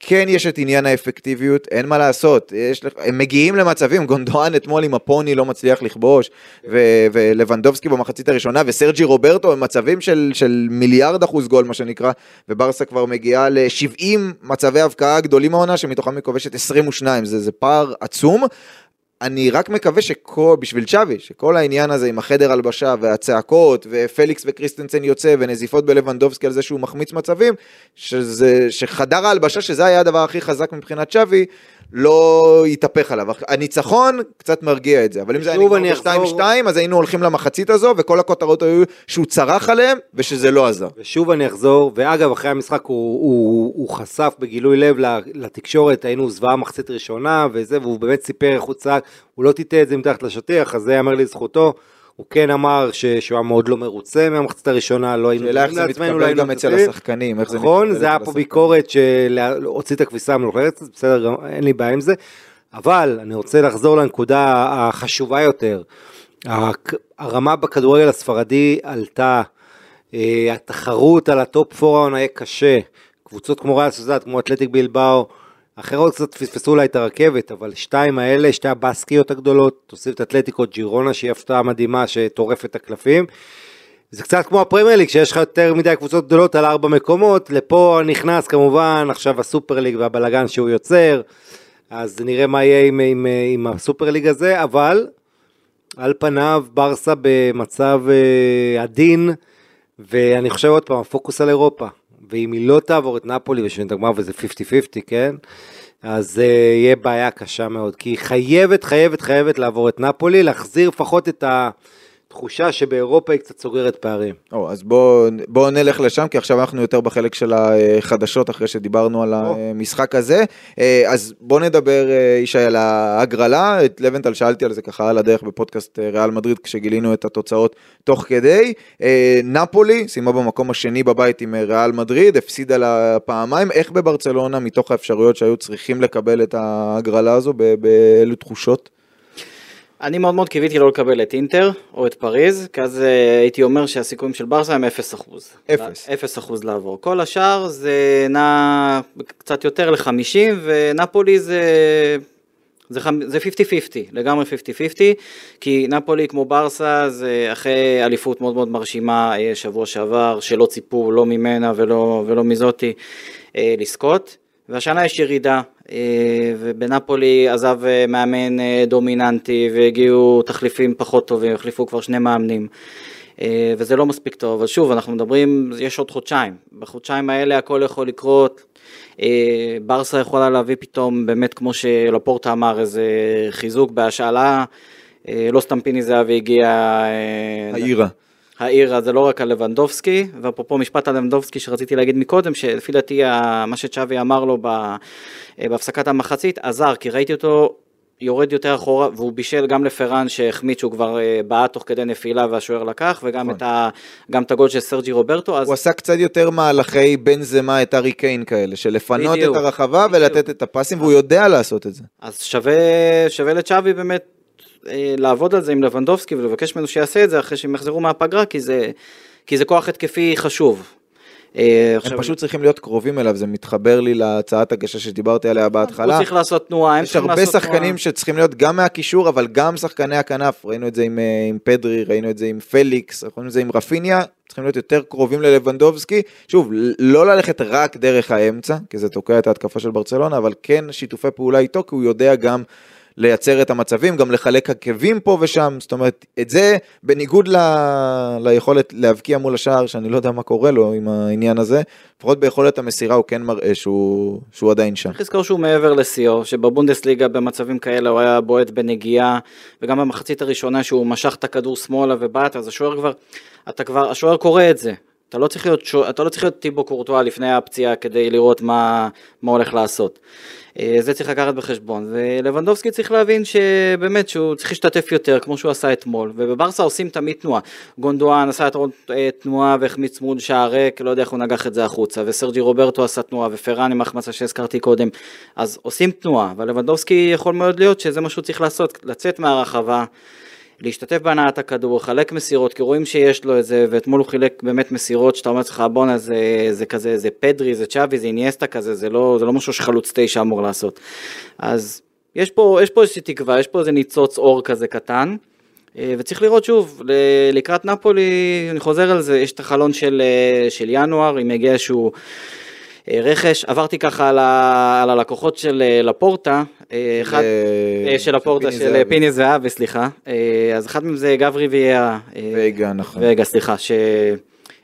כן יש את עניין האפקטיביות, אין מה לעשות, יש הם מגיעים למצבים, גונדואן אתמול עם הפוני לא מצליח לכבוש, ו- ולבנדובסקי במחצית הראשונה, וסרג'י רוברטו הם מצבים של, של מיליארד אחוז גול מה שנקרא, וברסה כבר מגיעה ל-70 מצבי הבקעה גדולים מהעונה, שמתוכם היא כובשת 22, זה, זה פער עצום. אני רק מקווה שכל, בשביל צ'אבי, שכל העניין הזה עם החדר הלבשה והצעקות ופליקס וקריסטנסן יוצא ונזיפות בלבנדובסקי על זה שהוא מחמיץ מצבים, שזה, שחדר ההלבשה, שזה היה הדבר הכי חזק מבחינת צ'אבי, לא יתהפך עליו. הניצחון קצת מרגיע את זה, אבל אם זה היה נגמר
אחזור-
ב-2-2, אז היינו הולכים למחצית הזו, וכל הכותרות היו שהוא צרח עליהם, ושזה לא עזר.
ושוב אני אחזור, ואגב, אחרי המשחק הוא, הוא, הוא חשף בגילוי לב לתקשורת, היינו זוועה מחצית ראשונה וזה, והוא באמת סיפר איך הוא צעק, הוא לא טיטא את זה מתחת לשטיח, אז זה ייאמר לזכותו. הוא כן אמר ש, שהוא היה מאוד לא מרוצה מהמחצית הראשונה, לא היינו
זה
לעצמנו, לא
מתקבל
היינו
גם אצל. השחקנים, איך זה
נכון,
מתקבל
זה היה פה. ביקורת שהוציא את הכביסה המלוכלכת, בסדר, גם אין לי בעיה עם זה, אבל אני רוצה לחזור לנקודה החשובה יותר. הרמה בכדורגל הספרדי עלתה, אה, התחרות על ה top 4 העונה יהיה קשה, קבוצות כמו ריאל סוסיאדד, כמו אתלטיק בילבאו, אחרות קצת פספסו אולי את הרכבת, אבל שתיים האלה, שתי הבסקיות הגדולות, תוסיף את אתלטיקו ג'ירונה שהיא הפתעה מדהימה שטורפת את הקלפים. זה קצת כמו הפרמייר ליג, שיש לך יותר מדי קבוצות גדולות על ארבע מקומות, לפה נכנס כמובן עכשיו הסופר ליג והבלגן שהוא יוצר, אז נראה מה יהיה עם, עם, עם הסופר ליג הזה, אבל על פניו ברסה במצב אה, עדין, ואני חושב עוד פעם, הפוקוס על אירופה, ואם היא לא תעבור את נפולי בשביל הגמר וזה 50-50, כן? אז uh, יהיה בעיה קשה מאוד, כי היא חייבת, חייבת, חייבת לעבור את נפולי, להחזיר לפחות את התחושה שבאירופה היא קצת סוגרת פערים.
או, אז בואו בוא נלך לשם, כי עכשיו אנחנו יותר בחלק של החדשות, אחרי שדיברנו על המשחק הזה. אה, אז בואו נדבר, אה, ישי, על ההגרלה. את לבנטל שאלתי על זה ככה על הדרך בפודקאסט אה, ריאל מדריד, כשגילינו את התוצאות תוך כדי. נפולי סיימה במקום השני בבית עם ריאל מדריד, הפסידה לה פעמיים. איך בברצלונה, מתוך האפשרויות שהיו צריכים לקבל את ההגרלה הזו, באילו תחושות?
אני מאוד מאוד קיוויתי לא לקבל את אינטר או את פריז, כי אז אה, הייתי אומר שהסיכויים של ברסה הם 0 אחוז.
אפס.
0 אחוז לעבור. כל השאר זה נע קצת יותר ל-50, ונפולי זה... זה חמ- זה 50-50, לגמרי 50-50, כי נפולי כמו ברסה זה אחרי אליפות מאוד מאוד מרשימה אה, שבוע שעבר, שלא ציפו לא ממנה ולא, ולא מזאתי אה, לזכות, והשנה יש ירידה, ובנפולי עזב אה, מאמן אה, דומיננטי והגיעו תחליפים פחות טובים, החליפו כבר שני מאמנים. אה, וזה לא מספיק טוב, אבל שוב, אנחנו מדברים, יש עוד חודשיים, בחודשיים האלה הכל יכול לקרות, אה, ברסה יכולה להביא פתאום, באמת כמו שלפורטה אמר, איזה חיזוק בהשאלה, אה, לא סתם פיני זהבי הגיע... אה,
העירה.
העיר זה לא רק על לבנדובסקי, ואפרופו משפט על לבנדובסקי שרציתי להגיד מקודם, שלפי דעתי מה שצ'אבי אמר לו אה, בהפסקת המחצית עזר, כי ראיתי אותו יורד יותר אחורה, והוא בישל גם לפרן שהחמיץ שהוא כבר אה, בעט תוך כדי נפילה והשוער לקח, וגם
נכון.
את, ה, גם את הגול של סרג'י רוברטו, אז
הוא עשה קצת יותר מהלכי בן זמה את ארי קיין כאלה, של לפנות
בדיוק,
את הרחבה
בדיוק.
ולתת את הפסים, והוא יודע לעשות את זה.
אז שווה, שווה לצ'אבי באמת אה, לעבוד על זה עם לבנדובסקי ולבקש ממנו שיעשה את זה אחרי שהם יחזרו מהפגרה, כי זה, כי זה כוח התקפי חשוב. אה, עכשיו,
הם פשוט צריכים להיות קרובים אליו, זה מתחבר לי להצעת הגשה שדיברתי עליה
הוא
בהתחלה.
צריך לעשות תנועה, הם
יש
צריכים
הרבה
לעשות
שחקנים
תנועה.
שצריכים להיות גם מהקישור, אבל גם שחקני הכנף, ראינו את זה עם, אה, עם פדרי, ראינו את זה עם פליקס, ראינו את זה עם רפיניה, צריכים להיות יותר קרובים ללבנדובסקי. שוב, לא ללכת רק דרך האמצע, כי זה תוקע את ההתקפה של ברצלונה, אבל כן שיתופי פעולה איתו, כי הוא יודע גם לייצר את המצבים, גם לחלק עקבים פה ושם, זאת אומרת, את זה, בניגוד ל... ליכולת להבקיע מול השער, שאני לא יודע מה קורה לו עם העניין הזה, לפחות ביכולת המסירה הוא כן מראה שהוא, שהוא עדיין שם.
צריך לזכור שהוא מעבר לשיאו, שבבונדסליגה במצבים כאלה הוא היה בועט בנגיעה, וגם במחצית הראשונה שהוא משך את הכדור שמאלה ובעט, אז השוער כבר, אתה כבר, השוער קורא את זה. אתה לא צריך להיות, אתה לא להיות טיבו קורטואה לפני הפציעה כדי לראות מה, מה הולך לעשות. אה, זה צריך לקחת בחשבון, ולבנדובסקי צריך להבין שבאמת שהוא צריך להשתתף יותר כמו שהוא עשה אתמול, ובברסה עושים תמיד תנועה. גונדואן עשה את אה, תנועה והחמיץ צמוד שער ריק, לא יודע איך הוא נגח את זה החוצה, וסרג'י רוברטו עשה תנועה, ופרן עם החמצה שהזכרתי קודם, אז עושים תנועה, אבל לבנדובסקי יכול מאוד להיות שזה מה שהוא צריך לעשות, לצאת מהרחבה. להשתתף בהנעת הכדור, לחלק מסירות, כי רואים שיש לו את זה, ואתמול הוא חילק באמת מסירות שאתה אומר לעצמך, בואנה זה, זה כזה, זה פדרי, זה צ'אבי, זה איניאסטה כזה, זה לא, זה לא משהו שחלוץ תשע אמור לעשות. אז יש פה, יש פה איזושהי תקווה, יש פה איזה ניצוץ אור כזה קטן, אה, וצריך לראות שוב, לקראת נפולי, אני חוזר על זה, יש את החלון של, אה, של ינואר, אם יגיע איזשהו... אה, רכש, עברתי ככה על, ה, על הלקוחות של אה, לפורטה, אה, אחד,
אה,
של הפורטה של
זהבי.
פיני זהבי, סליחה, אז אחד מהם זה גברי ויאה, אה,
וגה, נכון.
וגה, סליחה,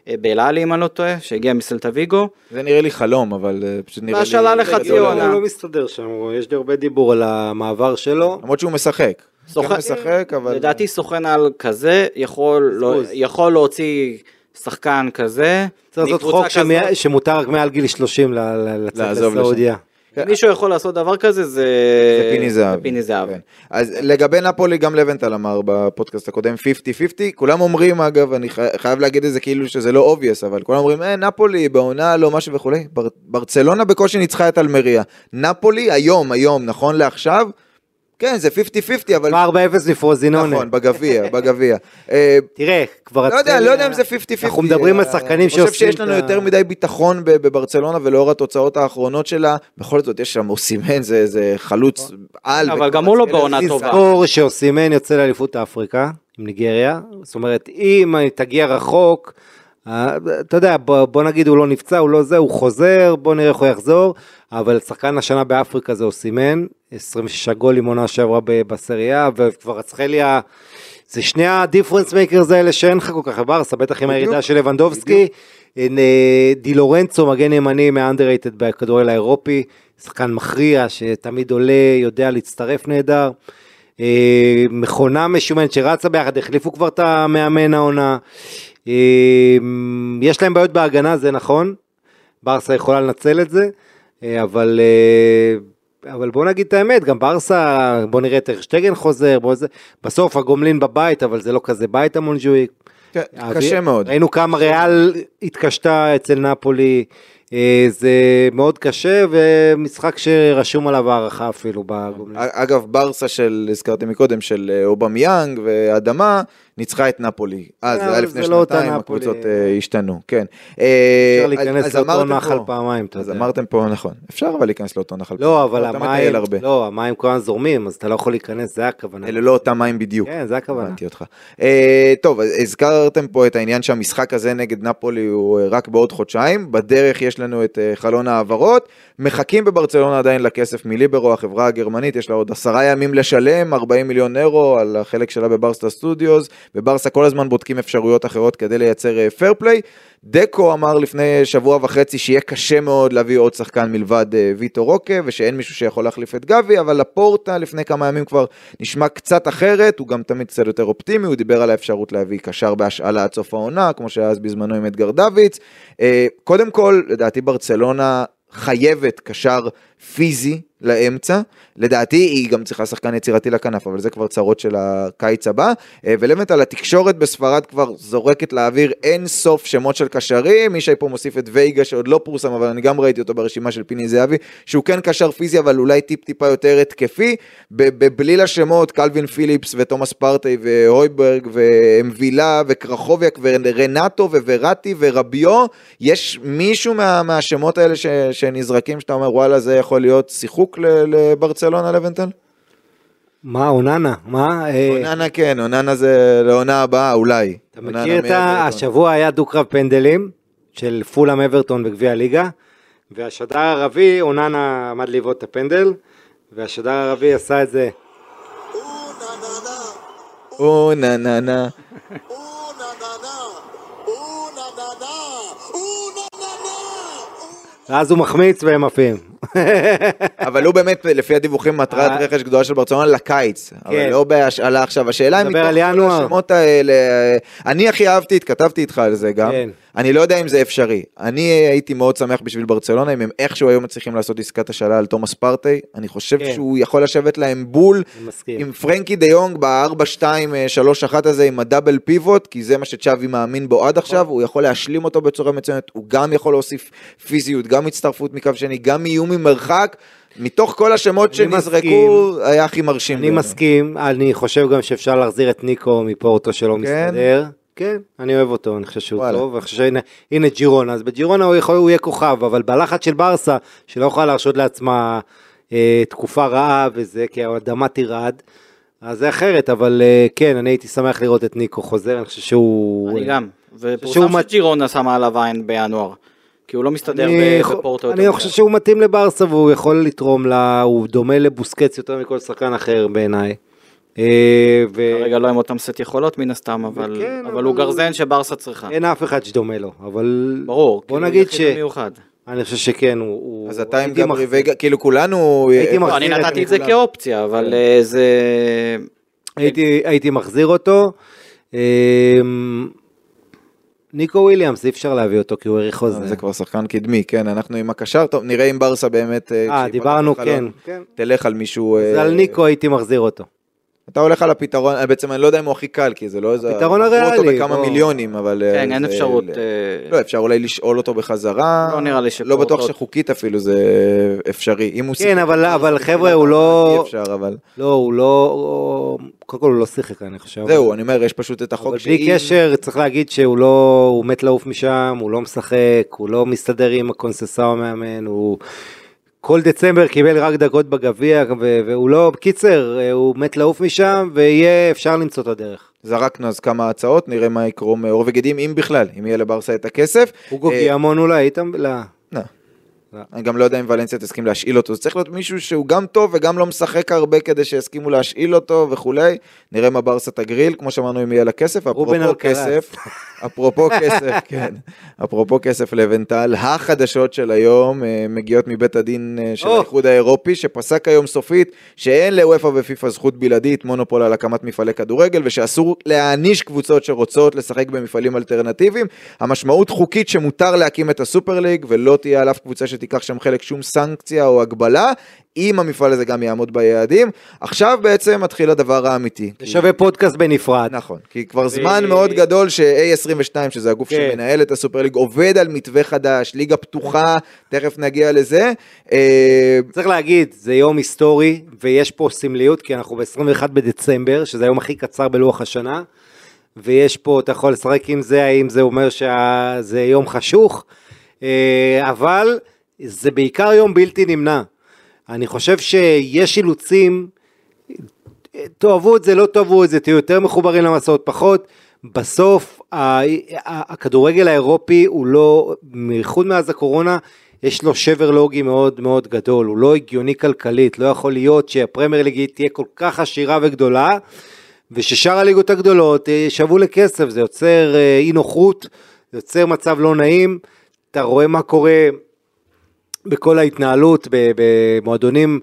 שבאלעלי אם אני לא טועה, שהגיע מסלטה ויגו,
זה נראה לי חלום, אבל פשוט נראה לי...
בהשאלה לחצי
לא, לא,
עונה.
הוא לא מסתדר שם, יש לי הרבה דיבור על המעבר שלו.
למרות שהוא משחק.
סוכן-
גם משחק, אבל...
לדעתי סוכן על כזה יכול, לא. יכול להוציא שחקן כזה,
צריך לעשות חוק שמי-. שמותר רק מעל גיל 30 ל- ל- לצאת. לסעודיה.
אם מישהו יכול לעשות דבר כזה זה,
זה פיני זהב.
פיני.
כן. אז לגבי נפולי, גם לוונטל אמר בפודקאסט הקודם 50-50, כולם אומרים אגב, אני חי- חייב להגיד את זה כאילו שזה לא obvious, אבל כולם אומרים, אה, נפולי בעונה לא משהו וכולי, בר- ברצלונה בקושי ניצחה את אלמריה. נפולי היום, היום, נכון לעכשיו, כן, זה 50-50, אבל...
כבר 4-0 לפרוזינונה.
נכון, בגביע, בגביע. אה,
תראה, כבר...
לא יודע, לא יודע אם זה 50-50.
אנחנו מדברים על שחקנים
אני חושב
שעושים
שיש לנו
את ה-
יותר מדי ביטחון בברצלונה ולאור התוצאות האחרונות שלה, בכל זאת יש שם אוסימן, זה זה חלוץ על.
אבל גם הוא לא בעונה טובה.
תזכור שאוסימן יוצא לאליפות אפריקה עם ניגריה, זאת אומרת אם תגיע רחוק, אה, אתה יודע, בוא, בוא נגיד הוא לא נפצע, הוא לא זה, הוא חוזר, בוא נראה איך הוא יחזור, אבל שחקן השנה באפריקה זה אוסימן, 26 גולים עונה שעברה בסריה, וכבר רצחליה, זה שני ה difference makers האלה שאין לך כל כך בברסה, בטח עם הירידה של לבנדובסקי, אין, אה, די לורנצו, מגן ימני מה underrated בכדורגל האירופי, שחקן מכריע שתמיד עולה, יודע להצטרף נהדר. אה, מכונה משומנת שרצה ביחד, החליפו כבר את המאמן העונה. אה, יש להם בעיות בהגנה, זה נכון. ברסה יכולה לנצל את זה, אה, אבל, אה, אבל בוא נגיד את האמת, גם ברסה, בוא נראה את טר שטגן חוזר, בוא זה, בסוף הגומלין בבית, אבל זה לא כזה בית המונג'וויק.
כן, קשה מאוד.
ראינו כמה ריאל התקשתה אצל נפולי, אה, זה מאוד קשה, ומשחק שרשום עליו הערכה אפילו בגומלין.
אגב, ברסה של, הזכרתי מקודם, של אובמיאנג ואדמה, ניצחה את נפולי. אז זה היה
אבל
לפני
לא
שנתיים. הקבוצות אה, השתנו, כן. אה,
אפשר להיכנס
אז
לאותו נחל פעמיים, אתה
אז
יודע.
אמרתם פה, נכון, אפשר אבל להיכנס לאותו נחל.
לא, אבל
אתה
המים,
מטייל הרבה.
לא, המים כל הזמן זורמים, אז אתה לא יכול להיכנס, זה הכוונה.
אלה לא אותם מים בדיוק.
כן, זה הכוונה.
הבנתי אותך. אה, טוב, אז הזכרתם פה את העניין שהמשחק הזה נגד נפולי הוא אה, רק בעוד חודשיים. בדרך יש לנו את אה, חלון העברות. מחכים בברצלונה עדיין לכסף מ-ליברו, החברה הגרמנית, יש לה עוד עשרה ימים לשלם, 40 מיליון אירו על החלק שלה בברסה סטודיוס. בברסה כל הזמן בודקים אפשרויות אחרות כדי לייצר fair play. דקו אמר לפני שבוע וחצי שיהיה קשה מאוד להביא עוד שחקן מלבד אה, ויטור רוקה ושאין מישהו שיכול להחליף את גבי אבל לפורטה לפני כמה ימים כבר נשמע קצת אחרת הוא גם תמיד קצת יותר אופטימי הוא דיבר על האפשרות להביא קשר בהשאלה עד סוף העונה כמו שהיה אז בזמנו עם אדגר דוידס אה, קודם כל לדעתי ברצלונה חייבת קשר פיזי לאמצע, לדעתי היא גם צריכה שחקן יצירתי לכנף, אבל זה כבר צרות של הקיץ הבא, אה, ולמטה התקשורת בספרד כבר זורקת לאוויר אין סוף שמות של קשרים, ישי פה מוסיף את וייגה שעוד לא פורסם, אבל אני גם ראיתי אותו ברשימה של פיני זהבי, שהוא כן קשר פיזי, אבל אולי טיפ טיפה יותר התקפי, בבליל השמות, קלווין פיליפס ותומאס פרטי והויברג ומבילה וקרחוביאק ורנטו ווורטי ורביו, יש מישהו מה, מהשמות האלה ש, שנזרקים שאתה אומר וואלה זה יכול להיות שיחוק ל- לברצלונה לבנטל?
מה, אוננה? מה? אה,
אוננה כן, אוננה זה לעונה הבאה אולי.
אתה
אוננה
מכיר את ה... השבוע היה דו-קרב פנדלים של פולאם אברטון בגביע הליגה, והשדר הערבי, אוננה עמד לבעוט את הפנדל, והשדר הערבי עשה את זה.
אונה נה נה.
ואז הוא מחמיץ והם עפים.
אבל הוא באמת לפי הדיווחים מטרת
אה.
רכש גדולה של ברצלונה לקיץ, אבל
כן.
לא בהשאלה עכשיו, השאלה אם מתוך. השמות האלה, אני הכי אהבתי, התכתבתי איתך על זה גם,
כן.
אני לא יודע אם זה אפשרי. אני הייתי מאוד שמח בשביל ברצלונה אם הם איכשהו היו מצליחים לעשות עסקת השאלה על תומאס פרטי. אני חושב
כן.
שהוא יכול לשבת להם בול. עם פרנקי דה יונג ב-4-2-3-1 הזה עם הדאבל פיבוט, כי זה מה שצ'אבי מאמין בו עד עכשיו, הוא יכול להשלים אותו בצורה מצוינת, הוא גם יכול להוסיף פיזיות, גם הצטרפות מקו שני, גם איום ממרחק. מתוך כל השמות שנזרקו. היה הכי מרשים.
אני. מסכים, אני חושב גם שאפשר להחזיר את ניקו מפורטו שלא
כן?
מסתדר. כן, אני אוהב אותו, אני חושב שהוא
וואלה.
טוב, אני חושב שהנה הנה ג'ירונה, אז בג'ירונה הוא, יכול, הוא יהיה כוכב, אבל בלחץ של ברסה, שלא יכולה להרשות לעצמה אה, תקופה רעה וזה, כי האדמה תרעד, אז זה אחרת, אבל אה, כן, אני הייתי שמח לראות את ניקו חוזר, אני חושב שהוא...
אני גם. ופורסם
מת-
שג'ירונה שמה עליו עין בינואר. כי הוא לא מסתדר בפורטו.
אני חושב. שהוא מתאים לברסה והוא יכול לתרום לה, הוא דומה לבוסקץ יותר מכל שחקן אחר בעיניי. אה, ו-
כרגע לא עם אותם סט יכולות מן הסתם, אבל
כן,
אבל
אבל
הוא
הוא-
גרזן שברסה צריכה.
אין אף אחד שדומה לו, אבל
ברור.
בוא
כאילו,
נגיד ש...
מיוחד.
אני חושב שכן, הוא... הוא-
אז אתה עם גברי
מח-
וגה, כאילו כולנו...
הייתי
אה,
מחזיר
לא, אני נתתי את זה
מכולם.
כאופציה, אבל אה, זה...
הייתי, הייתי מחזיר אותו. ניקו וויליאמס, אי אפשר להביא אותו כי הוא האריך חוזה.
זה כבר שחקן קדמי, כן, אנחנו עם הקשר, טוב, נראה אם ברסה באמת...
אה,
כשייפתח
דיברנו, כן. כן.
תלך על מישהו...
אז
אה,
על ניקו הייתי מחזיר אותו.
אתה הולך על הפתרון, אה, בעצם אני לא יודע אם הוא הכי קל, כי זה לא איזה...
הפתרון
מכרו אותו
הריאלי,
בכמה
בוא.
מיליונים, אבל... אה,
כן, אין אפשרות... אה,
לא, אפשר אולי לשאול אותו בחזרה.
לא נראה לי
לא בטוח שחוקית אפילו זה אפשרי. אם הוא
כן,
שיחק
אבל-
ברסה
אבל חבר'ה, הוא לא-
אי אפשר, אבל...
לא, הוא לא... הוא- קודם כל הוא לא שיחק, אני חושב.
זהו, אני אומר, יש פשוט את החוק
אבל בלי קשר, צריך להגיד שהוא לא... הוא מת לעוף משם, הוא לא משחק, הוא לא מסתדר עם הקונססאו המאמן, הוא... כל דצמבר קיבל רק דקות בגביע, והוא לא... בקיצר, הוא מת לעוף משם, ויהיה אפשר למצוא את הדרך.
זרקנו אז כמה הצעות, נראה מה יקרום עור וגידים, אם בכלל, אם יהיה לברסה את הכסף.
אוגו
אה,
גיאמון אולי, היית... לא.
אני גם לא יודע אם ולנסיה תסכים להשאיל אותו, זה צריך להיות מישהו שהוא גם טוב וגם לא משחק הרבה כדי שיסכימו להשאיל אותו וכולי. נראה מה ברסה תגריל, כמו שאמרנו אם יהיה לה כסף, אפרופו. כסף, אפרופו כסף, כן, אפרופו כסף לבנטל, החדשות של היום אה, מגיעות מבית הדין אה, של. האיחוד האירופי, שפסק היום סופית שאין לוופא ופיפ"א זכות בלעדית, מונופול על הקמת מפעלי כדורגל, ושאסור להעניש קבוצות שרוצות לשחק במפעלים אלטרנטיביים. המשמעות חוקית שמותר להקים את הסופר ליג, ולא תהיה על אף קבוצה שתיקח שם חלק שום סנקציה או הגבלה, אם המפעל הזה גם יעמוד ביעדים. עכשיו בעצם מתחיל הדבר האמיתי.
זה שווה פודקאסט בנפרד.
נכון, כי כבר זמן מאוד גדול ש-A22, שזה הגוף
כן.
שמנהל את הסופר ליג, עובד על מתווה חדש, ליגה פתוחה, תכף נגיע לזה. אה,
צריך להגיד, זה יום היסטורי, ויש פה סמליות, כי אנחנו ב-21 בדצמבר, שזה היום הכי קצר בלוח השנה, ויש פה, אתה יכול לשחק עם זה, האם זה אומר שזה יום חשוך, אה, אבל זה בעיקר יום בלתי נמנע. אני חושב שיש אילוצים, תאהבו את זה, לא תאהבו את זה, תהיו יותר מחוברים למסעות, פחות. בסוף הכדורגל האירופי הוא לא, בייחוד מאז הקורונה, יש לו שבר לוגי מאוד מאוד גדול, הוא לא הגיוני כלכלית, לא יכול להיות שהפרמייר ליג תהיה כל כך עשירה וגדולה, וששאר הליגות הגדולות אה, ישאבו לכסף, זה יוצר אה, אי נוחות, זה יוצר מצב לא נעים, אתה רואה מה קורה בכל ההתנהלות במועדונים,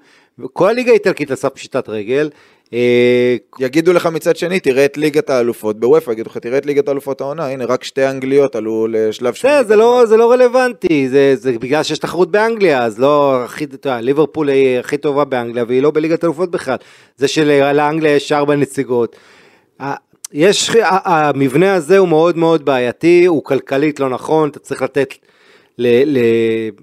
כל הליגה האיטלקית עשה פשיטת רגל. אה,
יגידו לך מצד שני, תראה את ליגת האלופות, בוופא יגידו לך, תראה את ליגת האלופות העונה, הנה רק שתי אנגליות עלו לשלב
בסדר, זה לא, זה לא רלוונטי, זה, זה בגלל שיש תחרות באנגליה, אז לא הכי, אתה יודע, ליברפול היא הכי טובה באנגליה והיא לא בליגת אלופות בכלל. זה שלאנגליה יש ארבע נציגות. יש, המבנה הזה הוא מאוד מאוד בעייתי, הוא כלכלית לא נכון, אתה צריך לתת, ל, ל,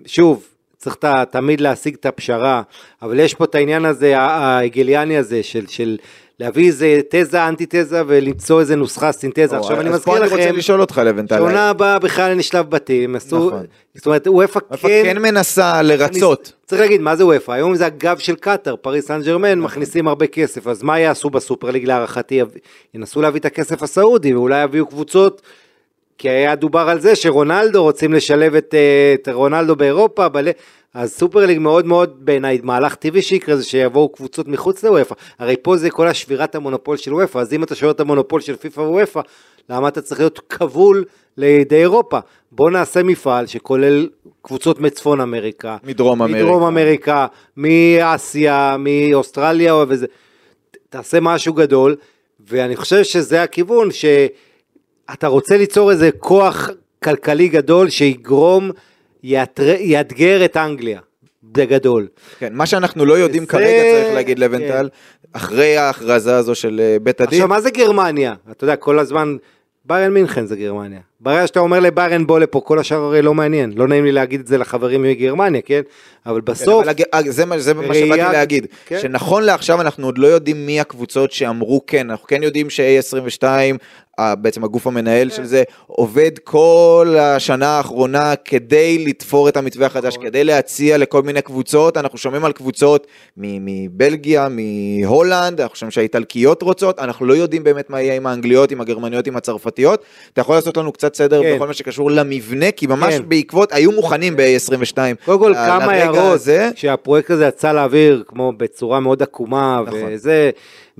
שוב, צריך תמיד להשיג את הפשרה, אבל יש פה את העניין הזה, ההגליאני הזה, של, של להביא איזה תזה, אנטי תזה, ולמצוא איזה נוסחה סינתזה.
או,
עכשיו אני
אז
מזכיר
פה
לכם,
אני רוצה לשאול אותך לוונטל,
שעונה הבאה בכלל אין שלב בתים, עשו,
נכון.
זאת אומרת,
אופא
כן,
כן מנסה לרצות.
צריך להגיד, מה זה אופא? היום זה הגב של קטאר, פריז סן ז'רמן, מכניסים הרבה כסף, אז מה יעשו בסופר ליג להערכתי? ינסו להביא את הכסף הסעודי, ואולי יביאו קבוצות, כי היה דובר על זה שרונלדו, רוצים לשלב את, אה, את רונלדו באירופה, בל... אז סופר ליג מאוד מאוד בעיניי מהלך טבעי שיקרה זה שיבואו קבוצות מחוץ לאופא, הרי פה זה כל השבירת המונופול של אופא, אז אם אתה שובר את המונופול של פיפא ואופא, למה אתה צריך להיות כבול לידי אירופה? בוא נעשה מפעל שכולל קבוצות מצפון אמריקה,
מדרום אמריקה.
מדרום אמריקה, מאסיה, מאוסטרליה וזה, תעשה משהו גדול, ואני חושב שזה הכיוון, שאתה רוצה ליצור איזה כוח כלכלי גדול שיגרום, יאתר- יאתגר את אנגליה, בגדול.
כן, מה שאנחנו לא יודעים
וזה-
כרגע, צריך להגיד לבנטל, אחרי ההכרזה הזו של אה, בית הדין,
עכשיו מה זה גרמניה? אתה יודע כל הזמן, ביירן מינכן זה גרמניה. ברגע שאתה אומר לביירן בוא לפה, כל השאר הרי לא מעניין. לא נעים לי להגיד את זה לחברים מגרמניה, כן? אבל
כן,
בסוף,
אבל הג- הג- זה מה זה מה
ראייה-
שבאתי להגיד,
כן.
שנכון לעכשיו אנחנו עוד לא יודעים מי הקבוצות שאמרו כן, אנחנו כן יודעים ש-A22, בעצם הגוף המנהל
כן.
של זה, עובד כל השנה האחרונה כדי לתפור את המתווה החדש,
נכון.
כדי להציע לכל מיני קבוצות, אנחנו שומעים על קבוצות מבלגיה, מהולנד, אנחנו שומעים שהאיטלקיות רוצות, אנחנו לא יודעים באמת מה יהיה עם האנגליות, עם הגרמניות, עם הצרפתיות, אתה יכול לעשות לנו קצת סדר
כן.
בכל מה שקשור למבנה, כי ממש
כן.
בעקבות, היו מוכנים ב-A22.
קודם כל כמה הערות. שהפרויקט הזה יצא לאוויר כמו בצורה מאוד עקומה,
נכון.
וזה,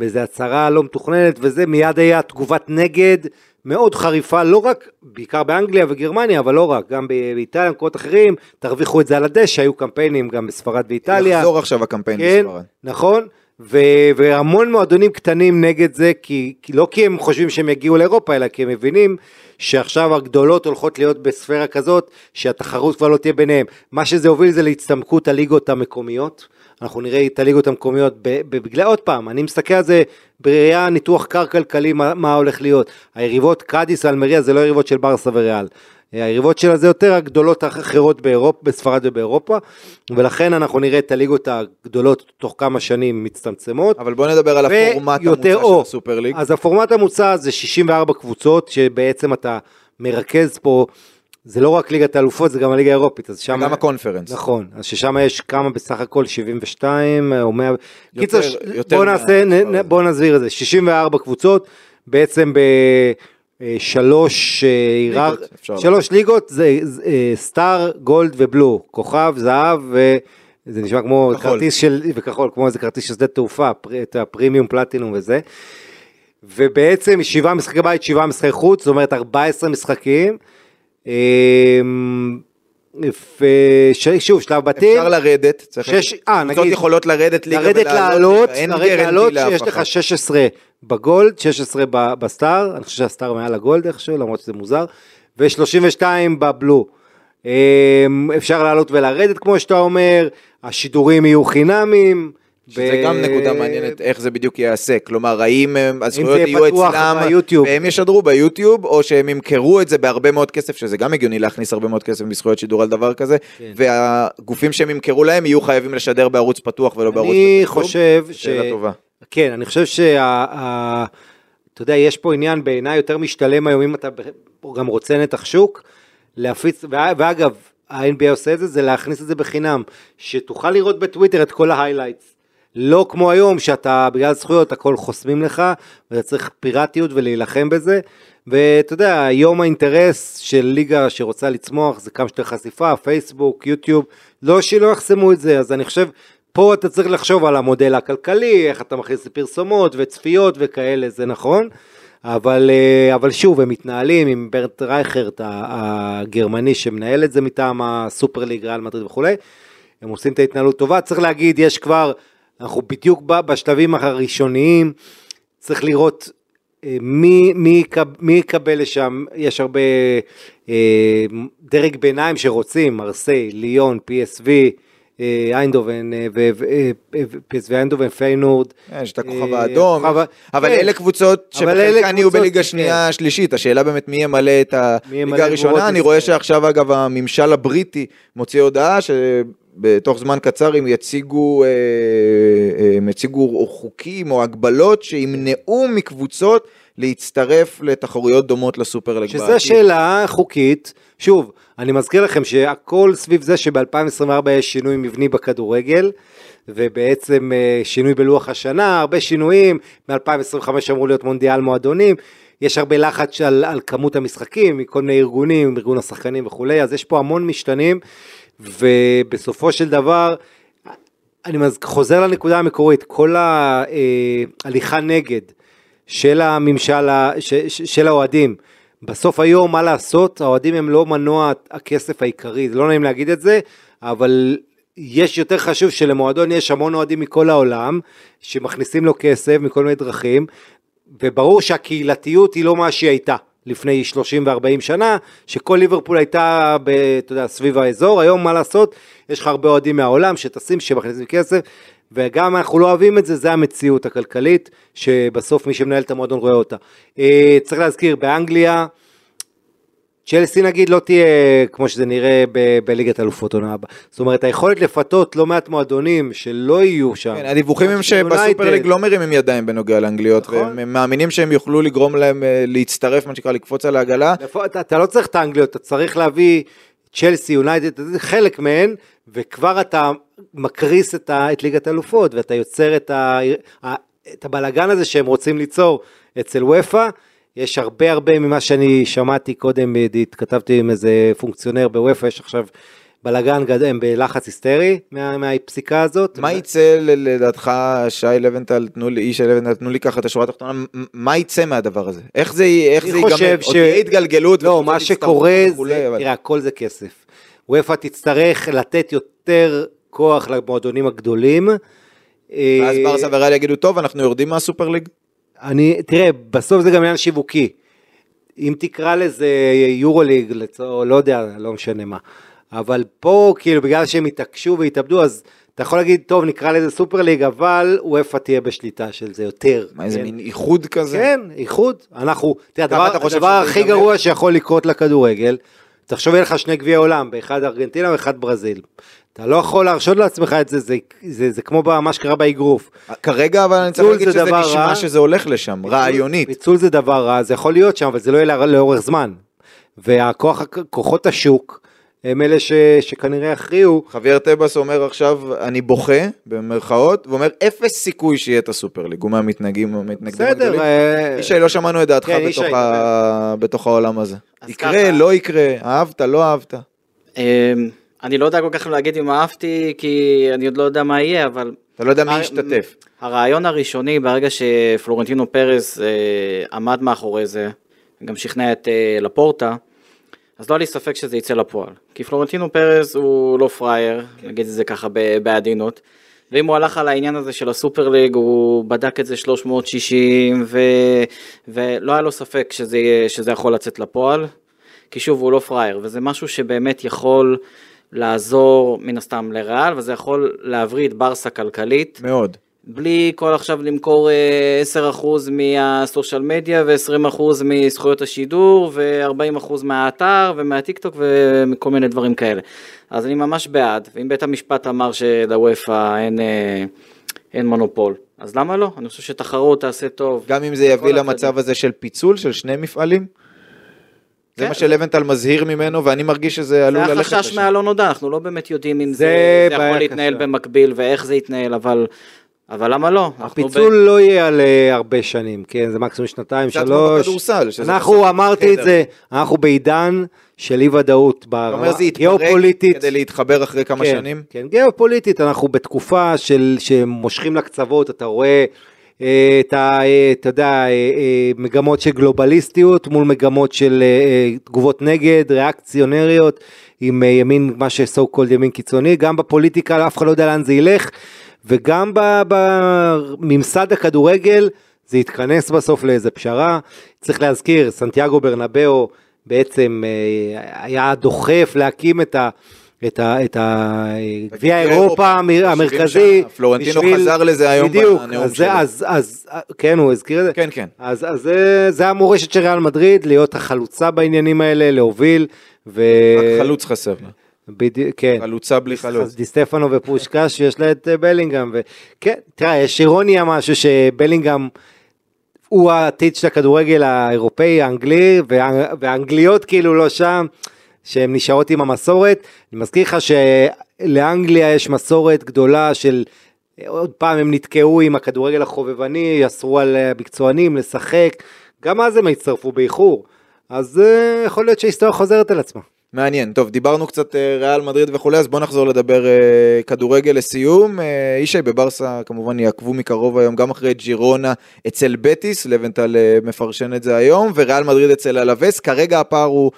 וזה הצהרה לא מתוכננת, וזה מיד היה תגובת נגד מאוד חריפה, לא רק, בעיקר באנגליה וגרמניה, אבל לא רק, גם באיטליה, במקומות אחרים, תרוויחו את זה על הדשא, היו קמפיינים גם בספרד ואיטליה.
יחזור עכשיו הקמפיין
כן,
בספרד.
נכון, ו- והמון מועדונים קטנים נגד זה, כי, כי לא כי הם חושבים שהם יגיעו לאירופה, אלא כי הם מבינים שעכשיו הגדולות הולכות להיות בספירה כזאת, שהתחרות כבר לא תהיה ביניהם. מה שזה הוביל זה להצטמקות הליגות המקומיות. אנחנו נראה את הליגות המקומיות, בגלל, עוד פעם, אני מסתכל על זה בראייה ניתוח קר כלכלי, מה, מה הולך להיות. היריבות קאדיס ואלמריה זה לא יריבות של ברסה וריאל. היריבות שלה זה יותר הגדולות האחרות באירופה, בספרד ובאירופה, ולכן אנחנו נראה את הליגות הגדולות תוך כמה שנים מצטמצמות.
אבל בוא נדבר על הפורמט המוצע
או.
של הסופר ליג.
אז הפורמט המוצע זה 64 קבוצות, שבעצם אתה מרכז פה, זה לא רק ליגת האלופות, זה גם הליגה האירופית, אז שם...
וגם הקונפרנס.
נכון, אז ששם יש כמה בסך הכל 72 או 100, קיצר, ש-
יותר
בוא
מה-
נעשה, נ- בוא נסביר את זה, 64 קבוצות, בעצם בשלוש הירר...
ליגות, אפשר
שלוש ליגות, זה זה, אה, סטאר, גולד ובלו, כוכב, זהב וזה נשמע כמו
כחול.
כרטיס של, וכחול, כמו איזה כרטיס של שדה תעופה, פר- את הפרימיום פלטינום וזה. ובעצם שבעה משחקי בית, שבעה משחקי חוץ, זאת אומרת 14 משחקים. אמ, ושוב, שלב בתים,
אפשר לרדת, צריך
שש- אה,
קבוצות
נגיד-
יכולות לרדת ליגה
לרדת לעלות,
ולעלות, אין
לרדת
גרנטי
לעלות, שיש לך
אחד.
16 בגולד, 16 ב- בסטאר, אני חושב שהסטאר מעל הגולד איכשהו, למרות שזה מוזר, ו-32 בבלו. אמ, אפשר לעלות ולרדת כמו שאתה אומר, השידורים יהיו חינמים.
שזה
ב-
גם נקודה מעניינת איך זה בדיוק ייעשה, כלומר האם הם- הזכויות יהיו
פתוח
אצלם
ביוטיוב.
והם ישדרו ביוטיוב, או שהם ימכרו את זה בהרבה מאוד כסף, שזה גם הגיוני להכניס הרבה מאוד כסף מזכויות שידור על דבר כזה,
כן.
והגופים שהם ימכרו להם יהיו חייבים לשדר בערוץ פתוח ולא בערוץ
אני
בתשלום.
חושב ש...
שאלה טובה.
כן, אני חושב שה... אתה יודע, יש פה עניין בעיניי יותר משתלם היום, אם אתה גם רוצה נתח שוק, להפיץ, ואגב, ה-NBA עושה את זה, זה להכניס את זה בחינם, שתוכל לראות בטוויטר את כל ה highlights. לא כמו היום, שאתה, בגלל זכויות, הכל חוסמים לך, ואתה צריך פיראטיות ולהילחם בזה. ואתה יודע, היום האינטרס של ליגה שרוצה לצמוח זה כמה שיותר חשיפה, פייסבוק, יוטיוב, לא שלא יחסמו את זה, אז אני חושב, פה אתה צריך לחשוב על המודל הכלכלי, איך אתה מכניס פרסומות וצפיות וכאלה, זה נכון. אבל, אה, אבל שוב, הם מתנהלים עם ברנד רייכרט הגרמני שמנהל את זה מטעם הסופר ליג, ריאל מדריד וכולי. הם עושים את ההתנהלות טובה. צריך להגיד, יש כבר, אנחנו בדיוק ב- בשלבים הראשוניים, צריך לראות אה, מי, מי, מי יקבל לשם, יש הרבה אה, דרג ביניים שרוצים, מרסיי, ליון, PSV, אה, איינדובן, PSV איינדובן, פיינורד.
כן, יש את הכוכב האדום,
ה-
אבל
כן.
אלה קבוצות שבחלקן יהיו בליגה
כן.
שנייה שלישית, השאלה באמת מי ימלא את הליגה הראשונה, אני רואה. שעכשיו אגב הממשל הבריטי מוציא הודעה שבתוך זמן קצר הם יציגו, אה, אה, הם יציגו חוקים או הגבלות שימנעו מקבוצות להצטרף לתחרויות דומות לסופר
שזה
בעתיד.
שאלה חוקית, שוב, אני מזכיר לכם שהכל סביב זה שב-2024 יש שינוי מבני בכדורגל, ובעצם אה, שינוי בלוח השנה, הרבה שינויים, מ-2025 אמור להיות מונדיאל מועדונים, יש הרבה לחץ על, על כמות המשחקים מכל מיני ארגונים, ארגון השחקנים וכולי, אז יש פה המון משתנים, ובסופו של דבר, אני. חוזר לנקודה המקורית, כל ההליכה נגד של הממשל. של האוהדים, בסוף היום מה לעשות, האוהדים הם לא מנוע הכסף העיקרי, זה לא נעים להגיד את זה, אבל יש יותר חשוב שלמועדון יש המון אוהדים מכל העולם, שמכניסים לו כסף מכל מיני דרכים, וברור שהקהילתיות היא לא מה שהיא הייתה. לפני 30 ו-40 שנה, שכל ליברפול הייתה, ב, אתה יודע, סביב האזור, היום מה לעשות, יש לך הרבה אוהדים מהעולם שטסים, שמכניסים כסף, וגם אנחנו לא אוהבים את זה, זה המציאות הכלכלית, שבסוף מי שמנהל את המועדון רואה אותה. אה, צריך להזכיר, באנגליה, צ'לסי נגיד לא תהיה כמו שזה נראה ב- בליגת אלופות עונה הבאה. זאת אומרת, היכולת לפתות לא מעט מועדונים שלא יהיו שם.
כן, הדיווחים הם
יונייטד.
שבסופר ליג לא מרימים ידיים בנוגע לאנגליות,
נכון.
והם מאמינים שהם יוכלו לגרום להם אה, להצטרף, מה שנקרא, לקפוץ על העגלה.
אתה, אתה לא צריך את האנגליות, אתה צריך להביא צ'לסי, יונייטד, חלק מהן, וכבר אתה מקריס את, ה, את ליגת האלופות, ואתה יוצר את, ה, את הבלגן הזה שהם רוצים ליצור אצל וופא. יש הרבה הרבה ממה שאני שמעתי קודם, התכתבתי עם איזה פונקציונר בוופא, יש עכשיו בלגן גדול, הם בלחץ היסטרי מה, מהפסיקה הזאת.
מה יצא לדעתך, שי לבנטל, תנו לי, איש לבנטל, תנו לי ככה את השורה התחתונה, מה יצא מהדבר הזה? איך זה איך זה ייגמר?
חושב
עוד
ש-
תהיה התגלגלות.
לא, מה שקורה
וכולי,
זה,
אבל-
תראה, הכל זה כסף. וופא תצטרך לתת יותר כוח למועדונים הגדורים.
ואז
אה,
ברסה וריאל יגידו, טוב, אנחנו יורדים מהסופר ליג?
אני, תראה, בסוף זה גם עניין שיווקי. אם תקרא לזה יורו ליג, לצור, לא יודע, לא משנה מה. אבל פה, כאילו, בגלל שהם התעקשו והתאבדו, אז אתה יכול להגיד, טוב, נקרא לזה סופר ליג, אבל וופא תהיה בשליטה של זה יותר.
מה, איזה
כן?
מין איחוד כזה?
כן, איחוד. אנחנו, תראה, הדבר,
אתה חושב
הדבר הכי? גרוע שיכול לקרות לכדורגל, תחשוב יהיה לך שני גביעי עולם, באחד ארגנטינה ואחד ברזיל. אתה לא יכול להרשות לעצמך את זה, זה, זה, זה כמו מה שקרה באגרוף.
כרגע אבל אני צריך
פיצול
להגיד
זה
שזה
דבר
נשמע
רע.
שזה הולך לשם, רעיונית.
פיצול זה דבר רע, זה יכול להיות שם, אבל זה לא יהיה לאורך זמן. וכוחות השוק הם אלה ש, שכנראה יכריעו.
חוויאר טבס אומר עכשיו, אני בוכה, במרכאות, ואומר, אפס סיכוי שיהיה את הסופר ליג, הוא מהמתנגדים המתנגדים
בסדר,
הגדולים.
אה,
ישי, לא שמענו את דעתך
כן,
בתוך ה- בתוך העולם הזה. יקרה,
ככה.
לא יקרה, אהבת, לא אהבת.
אני לא יודע כל כך להגיד אם אהבתי, כי אני עוד לא יודע מה יהיה, אבל...
אתה לא יודע מי ישתתף.
הרעיון הראשוני, ברגע שפלורנטינו פרס אה, עמד מאחורי זה, גם שכנע את אה, לפורטה, אז לא היה לי ספק שזה יצא לפועל. כי פלורנטינו פרס הוא לא פראייר, נגיד את זה ככה בעדינות. ואם הוא הלך על העניין הזה של הסופר ליג, הוא בדק את זה 360, ו... ולא היה לו ספק שזה, שזה יכול לצאת לפועל. כי שוב, הוא לא פראייר, וזה משהו שבאמת יכול לעזור מן הסתם לריאל, וזה יכול להבריא את ברסה כלכלית.
מאוד.
בלי כל עכשיו למכור אה, 10% מהסושיאל מדיה ו-20% מזכויות השידור ו-40% מהאתר ומהטיק טוק ומכל מיני דברים כאלה. אז אני ממש בעד, ואם בית המשפט אמר שלוופא אין, אה, אין מונופול, אז למה לא? אני חושב שתחרות תעשה טוב.
גם אם זה יביא למצב. הזה של פיצול של שני מפעלים? זה
כן.
מה שלבנטל מזהיר ממנו, ואני מרגיש שזה עלול
זה
ללכת
החשש
לשם.
מהלא נודע, אנחנו לא באמת יודעים אם
זה
זה, זה יכול להתנהל. במקביל ואיך זה יתנהל, אבל, אבל למה לא?
הפיצול לא יהיה על אה, הרבה שנים, כן, זה מקסימום שנתיים, שלוש.
בכדורסל,
אנחנו, אמרתי את
חדר.
זה, אנחנו בעידן של אי ודאות,
אתה אומר זה יתפרק. כדי להתחבר אחרי כמה
כן,
שנים?
כן, גיאופוליטית, אנחנו בתקופה של, שמושכים לקצוות, אתה רואה אה, את ה... אה, אתה יודע, אה, אה, מגמות של גלובליסטיות מול מגמות של אה, אה, תגובות נגד, ריאקציונריות, עם אה, ימין, מה שסו קולד ימין קיצוני, גם בפוליטיקה, אף אחד לא יודע לאן זה ילך, וגם בממסד הכדורגל, זה יתכנס בסוף לאיזה פשרה. צריך להזכיר, סנטיאגו ברנבאו בעצם אה, היה דוחף להקים את ה... את ה... את ה... גביע
אירופה,
אירופה המ-
70
המרכזי.
פלורנטינו
בשביל-
חזר לזה היום
בדיוק,
בנאום
אז,
שלו.
אז, אז, כן, הוא הזכיר את זה.
כן, כן.
אז, אז זה, זה המורשת של ריאל מדריד, להיות החלוצה בעניינים האלה, להוביל. ו...
רק חלוץ חסר לה.
בדיוק, כן.
חלוצה בלי חלוץ.
אז דיסטפנו ופושקש שיש לה את אה, בלינגהם. וכן, תראה, יש אירוניה משהו שבלינגהם הוא העתיד של הכדורגל האירופאי, האנגלי, וה- והאנגליות כאילו לא שם, שהן נשארות עם המסורת. אני מזכיר לך שלאנגליה יש מסורת גדולה של... עוד פעם הם נתקעו עם הכדורגל החובבני, אסרו על המקצוענים לשחק, גם אז הם הצטרפו באיחור. אז אה, יכול להיות שההיסטוריה חוזרת על עצמה.
מעניין. טוב, דיברנו קצת אה, ריאל מדריד וכולי, אז בוא נחזור לדבר אה, כדורגל לסיום. אה, ישי בברסה כמובן יעקבו מקרוב היום גם אחרי ג'ירונה אצל בטיס, לבנטל מפרשן את זה היום, וריאל מדריד אצל אלווס. כרגע הפער הוא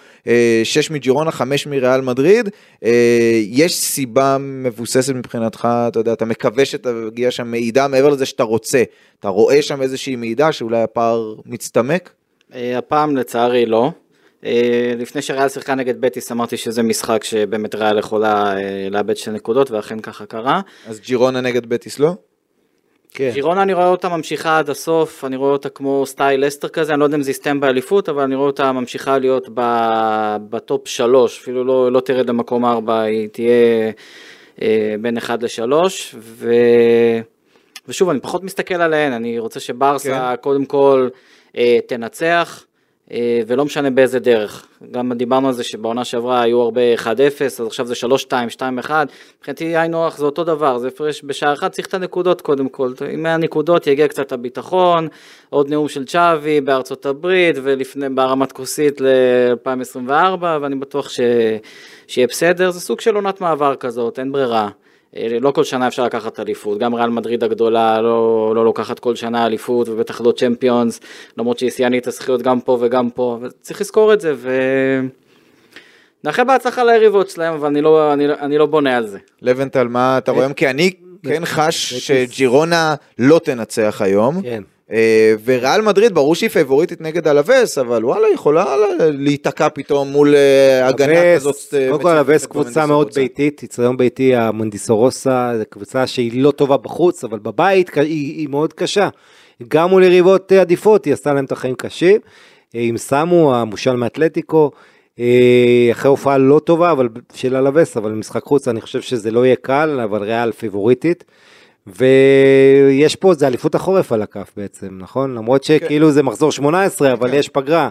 6 מג'ירונה, 5 מריאל מדריד. יש סיבה מבוססת מבחינתך, אתה יודע, אתה מקווה שתגיע שם מידע מעבר לזה שאתה רוצה. אתה רואה שם איזושהי מידה שאולי הפער מצטמק?
הפעם לצערי לא. אה, לפני שריאל שיחקה נגד בטיס אמרתי שזה משחק שבאמת ריאל יכולה אה, לאבד שתי נקודות ואכן ככה קרה.
אז ג'ירונה נגד בטיס לא?
כן.
ג'ירונה אני רואה אותה ממשיכה עד הסוף, אני רואה אותה כמו סטייל לסטר כזה, אני לא יודע אם זה יסתיים באליפות, אבל אני רואה אותה ממשיכה להיות ב- ב top שלוש, אפילו לא, לא תרד למקום ארבע, היא תהיה אה, בין אחד לשלוש, ו... ושוב, אני פחות מסתכל עליהן, אני רוצה שברסה
כן.
קודם כל אה, תנצח. אה, ולא משנה באיזה דרך. גם דיברנו על זה שבעונה שעברה היו הרבה 1-0, אז עכשיו זה 3-2, 2-1. מבחינתי היינו הך זה אותו דבר, זה הפרש בשער אחד, צריך את הנקודות קודם כל. עם מהנקודות יגיע קצת הביטחון, עוד נאום של צ'אבי בארצות הברית, ולפני בהרמת כוסית ל-2024, ואני בטוח ש... שיהיה בסדר. זה סוג של עונת מעבר כזאת, אין ברירה. אה, לא כל שנה אפשר לקחת אליפות, גם ריאל מדריד הגדולה לא, לא לוקחת כל שנה אליפות ובטח לא צ'מפיונס, למרות שהיא שיאנית הזכיות גם פה וגם פה, וצריך לזכור את זה ו... נאחל בהצלחה ליריבות שלהם, אבל אני לא, אני, לא- אני לא בונה על זה.
לבנטל, מה אתה רואה? כי אני כן חש שג'ירונה לא תנצח היום.
כן.
אה, וריאל מדריד ברור שהיא פייבוריטית נגד אלווס, אבל וואלה, יכולה להיתקע פתאום מול אה, הגנה כזאת. אה,
קודם כל אלווס קבוצה מאוד. ביתית, יצריון ביתי המונדיסורוסה, זו קבוצה שהיא לא טובה בחוץ, אבל בבית היא, היא מאוד קשה. גם מול יריבות עדיפות, היא עשתה להם את החיים קשים. עם סמו, המושל מאתלטיקו, אחרי הופעה לא טובה אבל של אלווס, אבל משחק חוץ אני חושב שזה לא יהיה קל, אבל ריאל פיבוריטית. ויש פה, זה אליפות החורף על הכף בעצם, נכון? למרות שכאילו זה מחזור 18, אבל יש פגרה.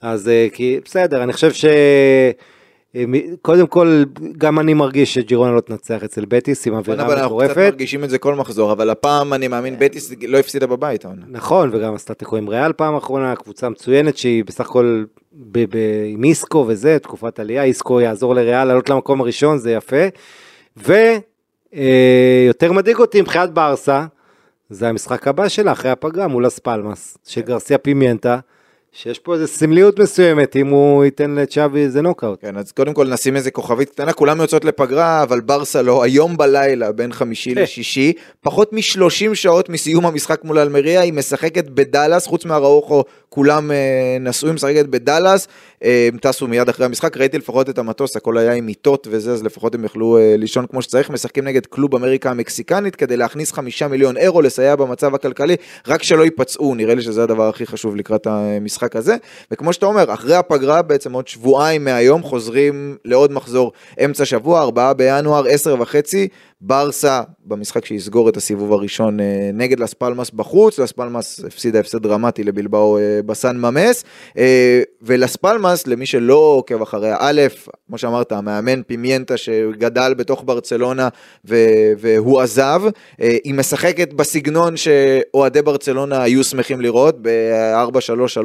אז אה, כי בסדר, אני חושב ש... אה, קודם כל, גם אני מרגיש שג'ירונה לא תנצח אצל בטיס עם אווירה
אבל אנחנו קצת
מטורפת.
מרגישים את זה כל מחזור, אבל הפעם אני מאמין בטיס לא הפסידה בבית. העונה.
נכון, וגם עשתה תיקו עם ריאל פעם אחרונה, קבוצה מצוינת שהיא בסך הכל עם איסקו וזה, תקופת עלייה, איסקו יעזור לריאל לעלות למקום הראשון, זה יפה. ויותר מדאיג אותי מבחינת ברסה, זה המשחק הבא שלה אחרי הפגרה מול אספלמס, של גרסיה פימיינטה, שיש פה איזה סמליות מסוימת אם הוא ייתן לצ'אבי איזה נוקאוט.
כן, אז קודם כל נשים איזה כוכבית קטנה, כולם יוצאות לפגרה, אבל ברסה לא, היום בלילה, בין חמישי
כן.
לשישי, פחות מ-30 שעות מסיום המשחק מול אלמריה, היא משחקת בדאלאס, חוץ מהראוכו, כולם אה, נסעו, היא משחקת בדאלאס, אה, הם טסו מיד אחרי המשחק, ראיתי לפחות את המטוס, הכל היה עם מיטות וזה, אז לפחות הם יכלו אה, לישון כמו שצריך, משחקים נגד קלוב אמריקה המקסיקנית, כדי להכניס חמישה מיליון אירו, לסייע במצב הכלכלי, רק שלא ייפצעו, נראה לי שזה הדבר הכי חשוב לקראת המשחק הזה, וכמו שאתה אומר, אחרי הפגרה, בעצם עוד שבועיים מהיום, חוזרים לעוד מחזור אמצע שבוע, 4 בינואר, 10 וחצי, ברסה במשחק שיסגור את הסיבוב הראשון אה, נגד לס פלמאס בחוץ, לס פלמאס הפסידה הפסד דרמטי לבלבאו אה, בסן מאמס, אה, ולס פלמאס, למי שלא עוקב אחריה, א', כמו שאמרת, המאמן פימיינטה שגדל בתוך ברצלונה ו- והוא עזב, היא משחקת בסגנון שאוהדי ברצלונה היו שמחים לראות, ב-4-3-3,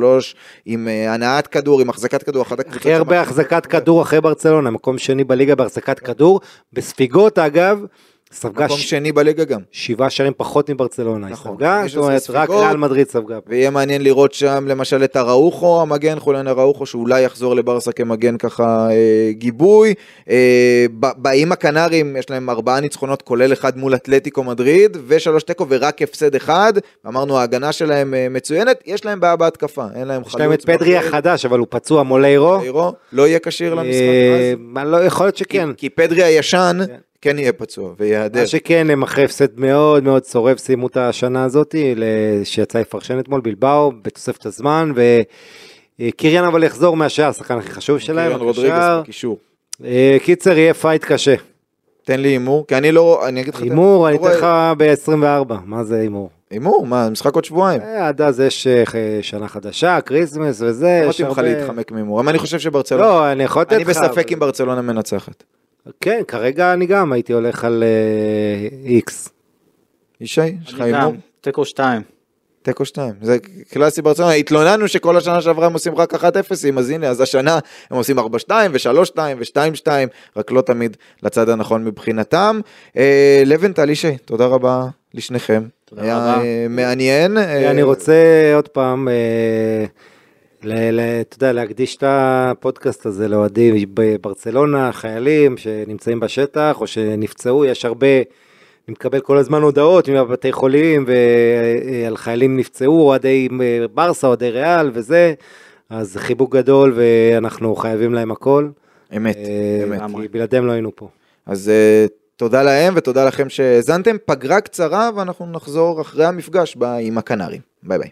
עם הנעת כדור, עם החזקת כדור, אחת הקבוצות
הכי הרבה החזקת.
כדור
אחרי ברצלונה, מקום שני בליגה בהחזקת כדור, בספיגות אגב, ספגה
מקום
ש-
שני בליגה גם.
שבעה שערים פחות מברצלונה, היא
נכון,
ספגה,
15
זאת אומרת רק. ריאל מדריד ספגה.
ויהיה מעניין לראות שם למשל את אראוחו, המגן חוליין אראוחו, שאולי יחזור לברסה כמגן ככה אה, גיבוי. אה, באים הקנרים, יש להם ארבעה ניצחונות, כולל אחד מול אתלטיקו מדריד, ושלוש תיקו ורק הפסד אחד. אמרנו ההגנה שלהם אה, מצוינת, יש להם בעיה בהתקפה, אין להם
יש להם את
חלוץ
פדרי. החדש, אבל הוא פצוע מוליירו.
אירו לא יהיה כשיר למשחק
אה,
אז.
מה, לא, יכול להיות שכן.
כי, כי פדרי הישן
כן.
כן יהיה פצוע וייעדר.
מה שכן, הם אחרי הפסד מאוד מאוד צורב סיימו את השנה הזאת, שיצא לפרשן אתמול בלבאו, בתוספת הזמן, וקיריאן אבל יחזור מההשעיה, השחקן הכי חשוב שלהם,
קיריאן רודריגז
הקשר.
בקישור.
אה, קיצר, יהיה fight קשה.
תן לי הימור, כי אני לא, אני אגיד לך...
הימור, אני
לא
אתן לך ב-24, מה זה הימור?
הימור, מה, משחק עוד שבועיים.
אה, עד אז יש אה, שנה חדשה, כריסמס וזה,
לא מתאים לך. להתחמק מהימור, אבל אני חושב שברצלונה,
לא, אני יכול לתת לך...
אני בספק אם ברצלונה מנצחת.
כן, כרגע אני גם הייתי הולך על איקס.
ישי, יש לך הימור?
תיקו 2.
תיקו 2, זה קלאסי ברצלונה, התלוננו שכל השנה שעברה הם עושים רק 1-0, אז הנה, אז השנה הם עושים 4-2 ו-3-2 ו-2-2, רק לא תמיד לצד הנכון מבחינתם. אה, לבנטל, ישי, תודה רבה לשניכם.
תודה
היה
רבה.
אה, מעניין. אה,
אני רוצה עוד פעם, אה, אתה יודע, להקדיש את הפודקאסט הזה לאוהדים בברצלונה, חיילים שנמצאים בשטח או שנפצעו, יש הרבה אני מקבל כל הזמן הודעות מבתי חולים ועל חיילים נפצעו, אוהדי אה, ברסה, אוהדי ריאל וזה, אז חיבוק גדול ואנחנו חייבים להם הכל.
אמת,
אה,
אמת.
כי בלעדיהם לא היינו פה.
אז אה, תודה להם ותודה לכם שהאזנתם. פגרה קצרה ואנחנו נחזור אחרי המפגש עם הקנרים. ביי ביי.